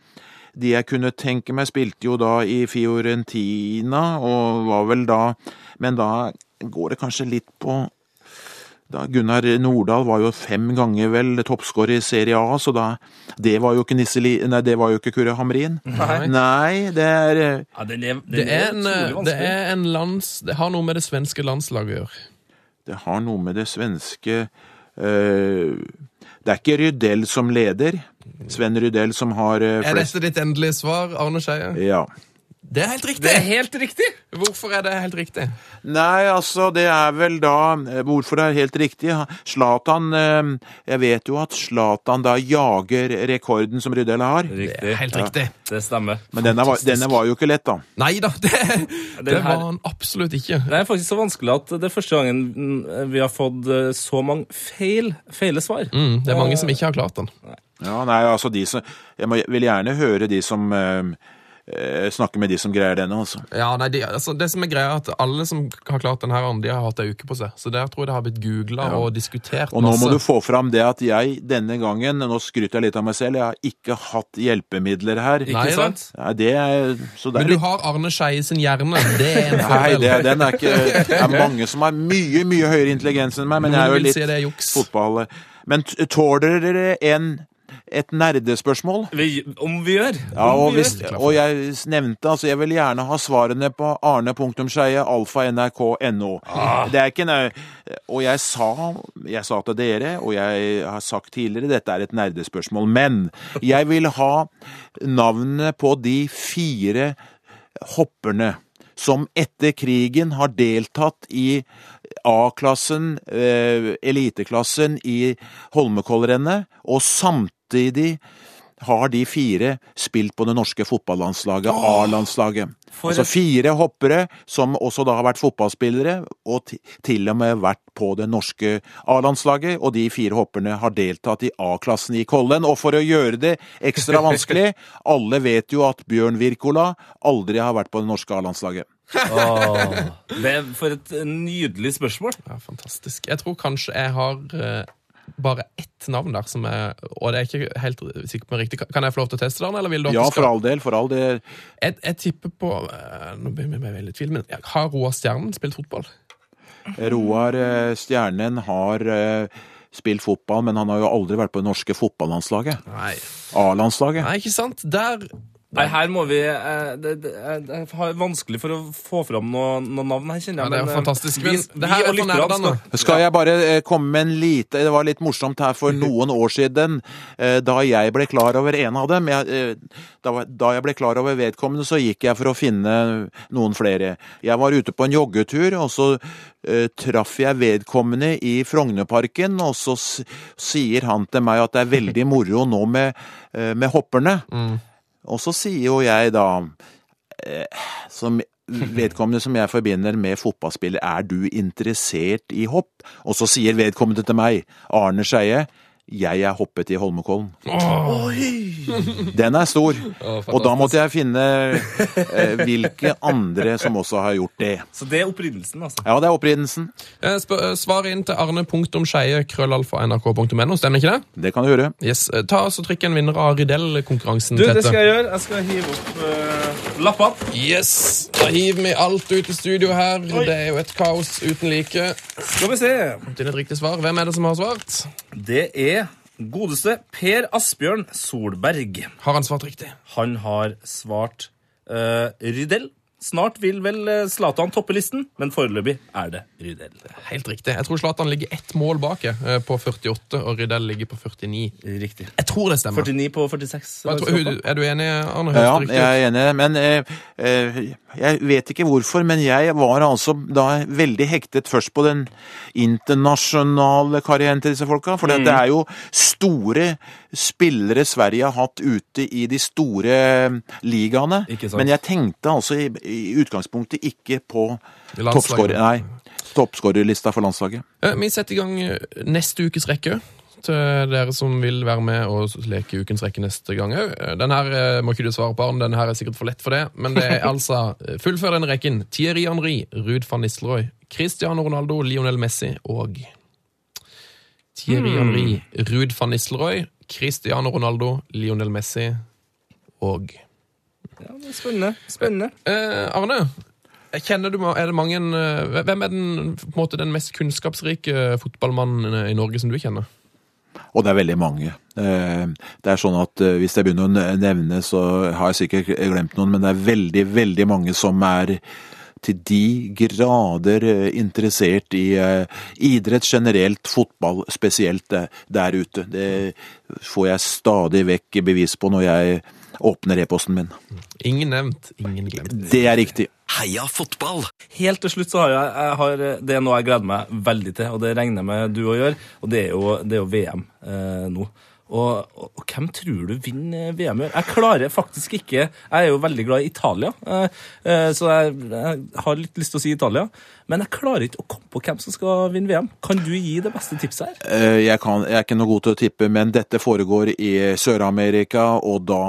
de jeg kunne tenke meg. Spilte jo da i Fiorentina, og var vel da Men da går det kanskje litt på da Gunnar Nordahl var jo fem ganger vel toppskårer i Serie A, så da Det var jo ikke Nisseli... Nei, det var jo ikke Kurre Hamrin. Nei. Nei, det er eh, Ja, det, lev, det, Det er, en, det er en lands... Det har noe med det svenske landslaget å gjøre. Det har noe med det svenske eh, Det er ikke Rydell som leder. Sven Rydell som har flest Er dette ditt endelige svar, Arne Skeie? Ja. Det er helt riktig! Det er helt riktig! Hvorfor er det helt riktig? Nei, altså, det er vel da eh, Hvorfor det er helt riktig? Zlatan eh, Jeg vet jo at Zlatan da jager rekorden som Rydell har. Det er helt riktig. Det stemmer. Men denne var, denne var jo ikke lett, da. Nei da, det, det her- var han absolutt ikke. Det er faktisk så vanskelig at det er første gangen mm, vi har fått eh, så mange feil, feile svar. Mm, det er mange som ikke har klart den. Ja, nei, altså de som Jeg må, vil gjerne høre de som eh, Snakke med de som greier denne, altså. Ja, nei, de, altså, det som er greia er at Alle som har klart denne her, de har hatt ei uke på seg. Så der tror jeg det har blitt googla og diskutert Og nå masse. må du få fram det at jeg denne gangen Nå skryter jeg litt av meg selv. Jeg har ikke hatt hjelpemidler her. Ikke Nei, sant? Nei, det er, så det Men er du litt har Arne Skeie sin hjerne. Det er en Nei, fordel. det, den er ikke Det er mange som har mye, mye høyere intelligens enn meg, men jeg er jo litt si det fotball. Men tåler dere en, et nerdespørsmål? Vi, om vi gjør. Ja, og, vi hvis, gjør. og jeg nevnte altså Jeg vil gjerne ha svarene på arne.skeie.alfa.nrk.no. alfa nrk.no. Det er ikke nø- Og jeg sa, jeg sa til dere, og jeg har sagt tidligere, dette er et nerdespørsmål. Men jeg vil ha navnene på de fire hopperne som etter krigen har deltatt i A-klassen, eh, eliteklassen i Holmenkollrennet, og samtidig har de fire spilt på det norske fotballandslaget, A-landslaget. Altså fire hoppere som også da har vært fotballspillere, og til og med vært på det norske A-landslaget, og de fire hopperne har deltatt i A-klassen i Kollen. Og for å gjøre det ekstra vanskelig, alle vet jo at Bjørn Wirkola aldri har vært på det norske A-landslaget. Åh, det er for et nydelig spørsmål. Ja, fantastisk. Jeg tror kanskje jeg har eh, bare ett navn der som er Og det er ikke helt sikkert på riktig. Kan jeg få lov til å teste den, eller vil du at Ja, du skal for all del, for all del. Jeg, jeg tipper på eh, Nå begynner jeg veldig i tvil, men har Roar Stjernen spilt fotball? Roar eh, Stjernen har eh, spilt fotball, men han har jo aldri vært på det norske fotballandslaget. Nei. A-landslaget. Nei, ikke sant? Der Nei, her må vi eh, det, det, Jeg har vanskelig for å få fram noen noe navn her, kjenner Ja, jeg. det er men, jo eh, fantastisk. Vi, Men vi det her er for lytterne nerdene. skal- Skal jeg bare eh, komme med en lite Det var litt morsomt her for noen år siden, eh, da jeg ble klar over en av dem. Jeg, eh, da, da jeg ble klar over vedkommende, så gikk jeg for å finne noen flere. Jeg var ute på en joggetur, og så eh, traff jeg vedkommende i Frognerparken, og så sier han til meg at det er veldig moro nå med, eh, med hopperne. Og så sier jo jeg da eh, som vedkommende som jeg forbinder med fotballspiller, er du interessert i hopp? Og så sier vedkommende til meg, Arne Skeie, jeg er hoppet i Holmenkollen. Den er stor. Og da måtte jeg finne eh, hvilke andre som også har gjort det. Så det er opprinnelsen, altså. Ja, det er opprinnelsen. Eh, eh, Svar inn til arne.skeie stemmer ikke det? Det kan du gjøre. Yes. eh, Ta oss og Trykk en vinner av Rydell-konkurransen. Du, det skal jeg gjøre. Jeg skal hive opp uh, lappene. Yes! Da hiver vi alt ut i studio her. Det er jo et kaos uten like. Skal vi se. Til et riktig svar. Hvem er det som har svart? Det er godeste Per Asbjørn Solberg. Har han svart riktig? Han har svart uh, Rydell. Snart vil vel eh, Zlatan toppe listen, men foreløpig er det Rydell. Helt riktig. Jeg tror Zlatan ligger ett mål bak jeg, eh, på 48, og Rydell ligger på 49. Riktig. Jeg tror det stemmer. 49 på 46. Tror, er du enig, Arne? Ja, riktig jeg er enig, men eh, eh, jeg vet ikke hvorfor, men jeg var altså da veldig hektet først på den internasjonale karrieren til disse folka, for det er jo store spillere Sverige har hatt ute i de store eh, ligaene. Men jeg tenkte altså i, i utgangspunktet ikke på toppskårerlista for landslaget. Eh, Vi setter i gang eh, neste ukes rekke. Til dere som vil være med og leke ukens rekke neste gang òg. Den her eh, må ikke du svare på, Arne. Den her er sikkert for lett for det. Men det er altså eh, Fullfør denne rekken. Thierry Henry, Ruud van Nistelrooy, Cristiano Ronaldo, Lionel Messi og Thierry Henry, Ruud van Nistelrooy, Cristiano Ronaldo, Lionel Messi og Ja, det er spennende. Spennende. Eh, Arne, kjenner du, er det mange, eh, hvem er den, måte, den mest kunnskapsrike fotballmannen i Norge som du kjenner? Og det er veldig mange. Eh, Det er sånn at eh, Hvis jeg begynner å nevne, så har jeg sikkert glemt noen, men det er veldig, veldig mange som er til de grader eh, interessert i idrett generelt, fotball spesielt der ute. Det får jeg stadig vekk bevis på når jeg åpner e-posten min. Ingen nevnt, ingen glemt. Det er riktig. Heia fotball! Helt til slutt så har jeg, jeg har, det er noe jeg gleder meg veldig til, og det regner jeg med du òg gjør, og det er jo, det er jo VM eh, nå. Og, og, og hvem tror du vinner VM i år? Jeg klarer faktisk ikke Jeg er jo veldig glad i Italia, eh, eh, så jeg, jeg har litt lyst til å si Italia. Men jeg klarer ikke å komme på hvem som skal vinne VM. Kan du gi det beste tipset her? Eh, Jeg, kan, jeg er ikke noe god til å tippe, men dette foregår i Sør-Amerika, og da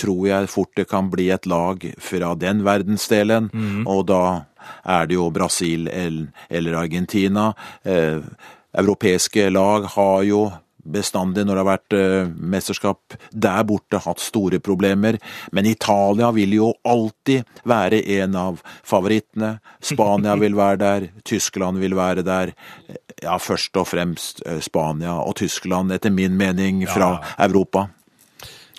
tror jeg fort det kan bli et lag fra den verdensdelen, og da er det jo Brasil eller, eller Argentina. Europeiske lag har jo bestandig når det har vært eh, mesterskap der borte hatt store problemer, men Italia vil jo alltid være en av favorittene. Spania vil være der, Tyskland vil være der. Ja, først og fremst eh, Spania og Tyskland, etter min mening, fra Europa.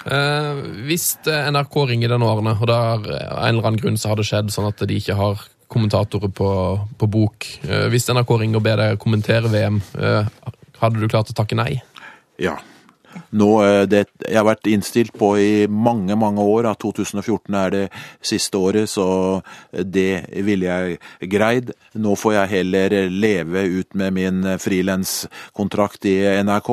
Eh, hvis eh, NRK ringer denne årene, og det er eh, av en eller annen grunn så har det skjedd sånn at de ikke har kommentatorer på, på bok. Eh, hvis NRK ringer og ber deg kommentere VM, eh, hadde du klart å takke nei? Ja. Nå, eh, det, jeg har vært innstilt på i mange, mange år at 2014 er det siste året, så det ville jeg greid. Nå får jeg heller leve ut med min frilanskontrakt i NRK.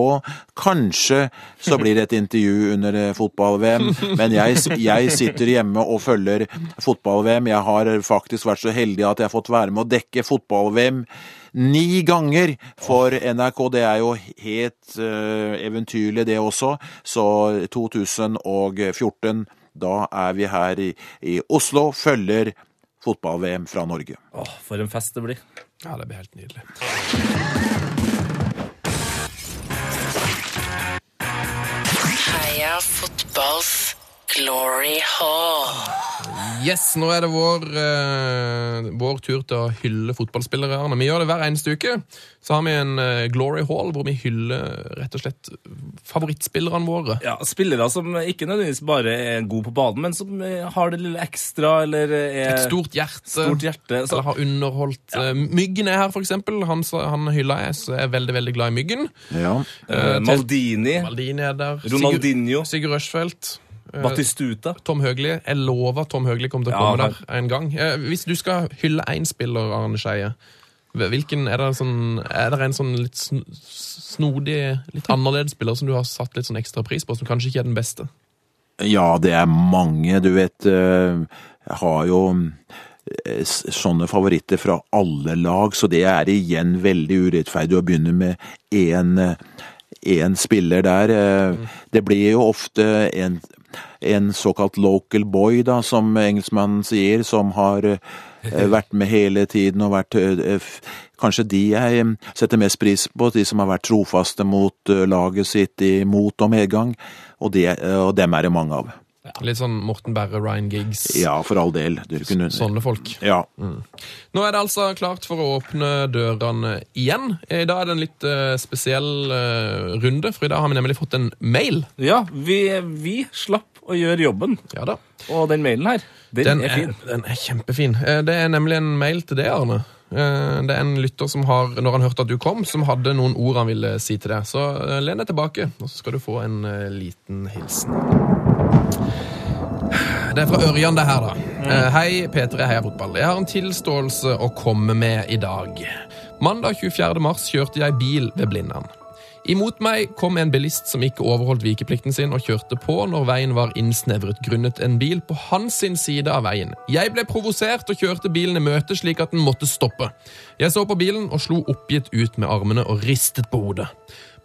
Kanskje så blir det et intervju under eh, fotball-VM, men jeg, jeg sitter hjemme og følger fotball-VM. Jeg har faktisk vært så heldig at jeg har fått være med å dekke fotball-VM ni ganger for NRK. Det er jo helt eh, eventyrlig, det også. Så 2014, da er vi her i, i Oslo, følger fotball-VM fra Norge. Åh, for en fest det blir. Ja, det blir helt nydelig. Heia fotballs glory hall. Yes, nå er det vår, eh, vår tur til å hylle fotballspillere. Arne. Vi gjør det hver eneste uke. Så har vi en eh, Glory Hall hvor vi hyller rett og slett favorittspillerne våre. Ja, Spillere som ikke nødvendigvis bare er gode på banen, men som eh, har det lille ekstra, eller er Et stort hjerte. stort hjerte. Så, Eller har underholdt eh, Myggen er her, for eksempel. Han, han hylla jeg, så jeg er veldig veldig glad i Myggen. Ja. eh, Maldini, Maldini er der. Ronaldinho, Sigurd, Sigurd Rushfeldt. Eh, Batistuta. Tom Høgli. Jeg lover Tom Høgli kommer til å komme ja, der en gang. Eh, Hvis du skal hylle én spiller, Arne Skeie, hvilken er det, sånn, er det en sånn litt snodig, litt annerledes spiller som du har satt litt sånn ekstra pris på, som kanskje ikke er den beste? ja, det er mange. Du vet, eh, jeg har jo sånne favoritter fra alle lag, så det er igjen veldig urettferdig å begynne med én én spiller der. Eh, Det blir jo ofte en, en såkalt local boy, da, som engelskmannen sier, som har eh, vært med hele tiden og vært eh, Kanskje de jeg eh, setter mest pris på, de som har vært trofaste mot eh, laget sitt i mot og medgang, og, eh, og dem er det mange av. Litt sånn Morten Berre, Ryan Giggs, Ja, for all del. Kunne, sånne folk. ja. Nå er det altså klart for å åpne dørene igjen. I dag er det en litt eh, spesiell eh, runde, for i dag har vi nemlig fått en mail. Ja, vi, vi slapp å gjøre jobben. Ja da. Og den mailen her, den, Den er fin. den er kjempefin. Eh, Det er nemlig en mail til deg, Arne. Eh, Det er en lytter som har, når han hørte at du kom, som hadde noen ord han ville si til deg. Så eh, len deg tilbake, og så skal du få en eh, liten hilsen. Det er fra Ørjan, det her, da. Eh, Hei, P3 Heia Fotball. Jeg har en tilståelse å komme med i dag. Mandag 24. mars kjørte jeg bil ved Blindern. Imot meg kom en bilist som ikke overholdt vikeplikten sin og kjørte på når veien var innsnevret grunnet en bil på hans sin side av veien. Jeg ble provosert og kjørte bilen i møte slik at den måtte stoppe. Jeg så på bilen og slo oppgitt ut med armene og ristet på hodet.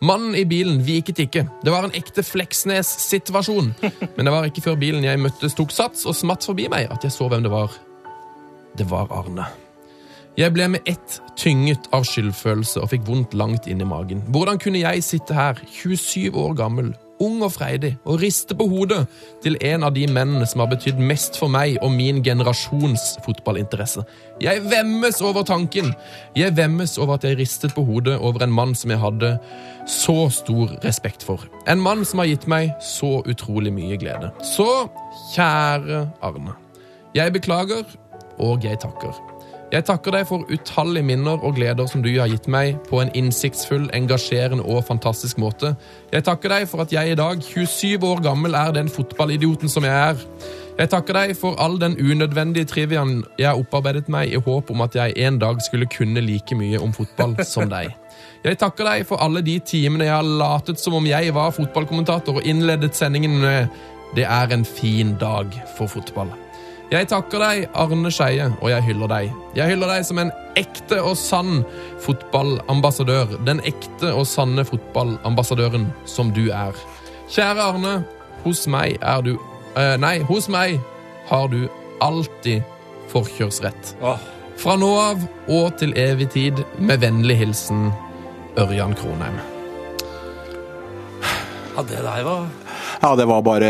Mannen i bilen viket ikke. Det var en ekte Fleksnes-situasjon. Men det var ikke før bilen jeg møttes tok sats og smatt forbi meg at jeg så hvem det var. Det var Arne. Jeg ble med ett tynget av skyldfølelse og fikk vondt langt inn i magen. Hvordan kunne jeg sitte her, 27 år gammel, ung og freidig, og riste på hodet til en av de mennene som har betydd mest for meg og min generasjons fotballinteresse? Jeg vemmes over tanken! Jeg vemmes over at jeg ristet på hodet over en mann som jeg hadde så stor respekt for. En mann som har gitt meg så utrolig mye glede. Så, kjære Arne. Jeg beklager, og jeg takker. Jeg takker deg for utallige minner og gleder som du har gitt meg på en innsiktsfull, engasjerende og fantastisk måte. Jeg takker deg for at jeg i dag, 27 år gammel, er den fotballidioten som jeg er. Jeg takker deg for all den unødvendige triviaen jeg har opparbeidet meg i håp om at jeg en dag skulle kunne like mye om fotball som deg. Jeg takker deg for alle de timene jeg har latet som om jeg var fotballkommentator og innledet sendingen med 'Det er en fin dag for fotball'. Jeg takker deg, Arne Skeie, og jeg hyller deg. Jeg hyller deg som en ekte og sann fotballambassadør. Den ekte og sanne fotballambassadøren som du er. Kjære Arne, hos meg er du eh, Nei, hos meg har du alltid forkjørsrett. Fra nå av og til evig tid, med vennlig hilsen Ørjan Kronheim. ja, det der var Ja, det var bare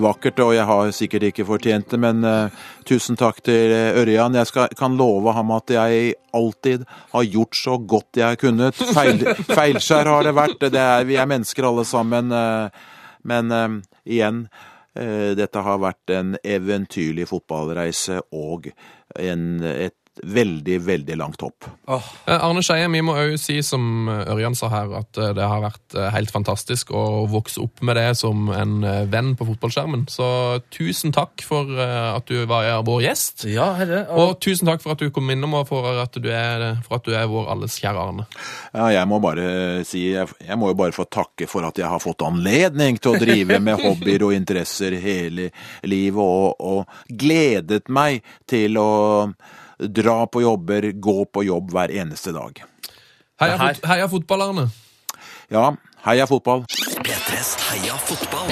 vakkert, og jeg har sikkert ikke fortjent det, men uh, tusen takk til eh, Ørjan. Jeg skal, kan love ham at jeg alltid har gjort så godt jeg har kunnet. Feil, feilskjær har det vært. Det er, vi er mennesker alle sammen. Uh, men uh, igjen, dette har vært en eventyrlig fotballreise og en, et veldig, veldig langt opp. Oh. Eh, Arne Skeie, vi må òg si, som eh, Ørjan sa her, at eh, det har vært helt fantastisk å vokse opp med det som en venn på fotballskjermen. Så tusen takk for at du var vår gjest. Ja, herre. Og tusen takk for at du kom innom, og for at du er, for at du er vår alles kjære Arne. Ja, jeg må bare si Jeg, jeg må jo bare få takke for at jeg har fått anledning til å drive med hobbyer og interesser hele livet, og, og gledet meg til å dra på jobber, gå på jobb hver eneste dag. Heia, her- fot heia fotball, Arne. Ja, heia fotball! P3s Heia fotball.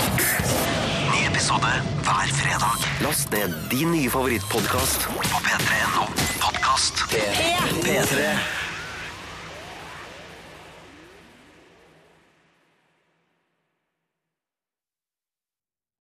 Ny episode hver fredag. Last ned din nye favorittpodkast på p3.no podkast. P3.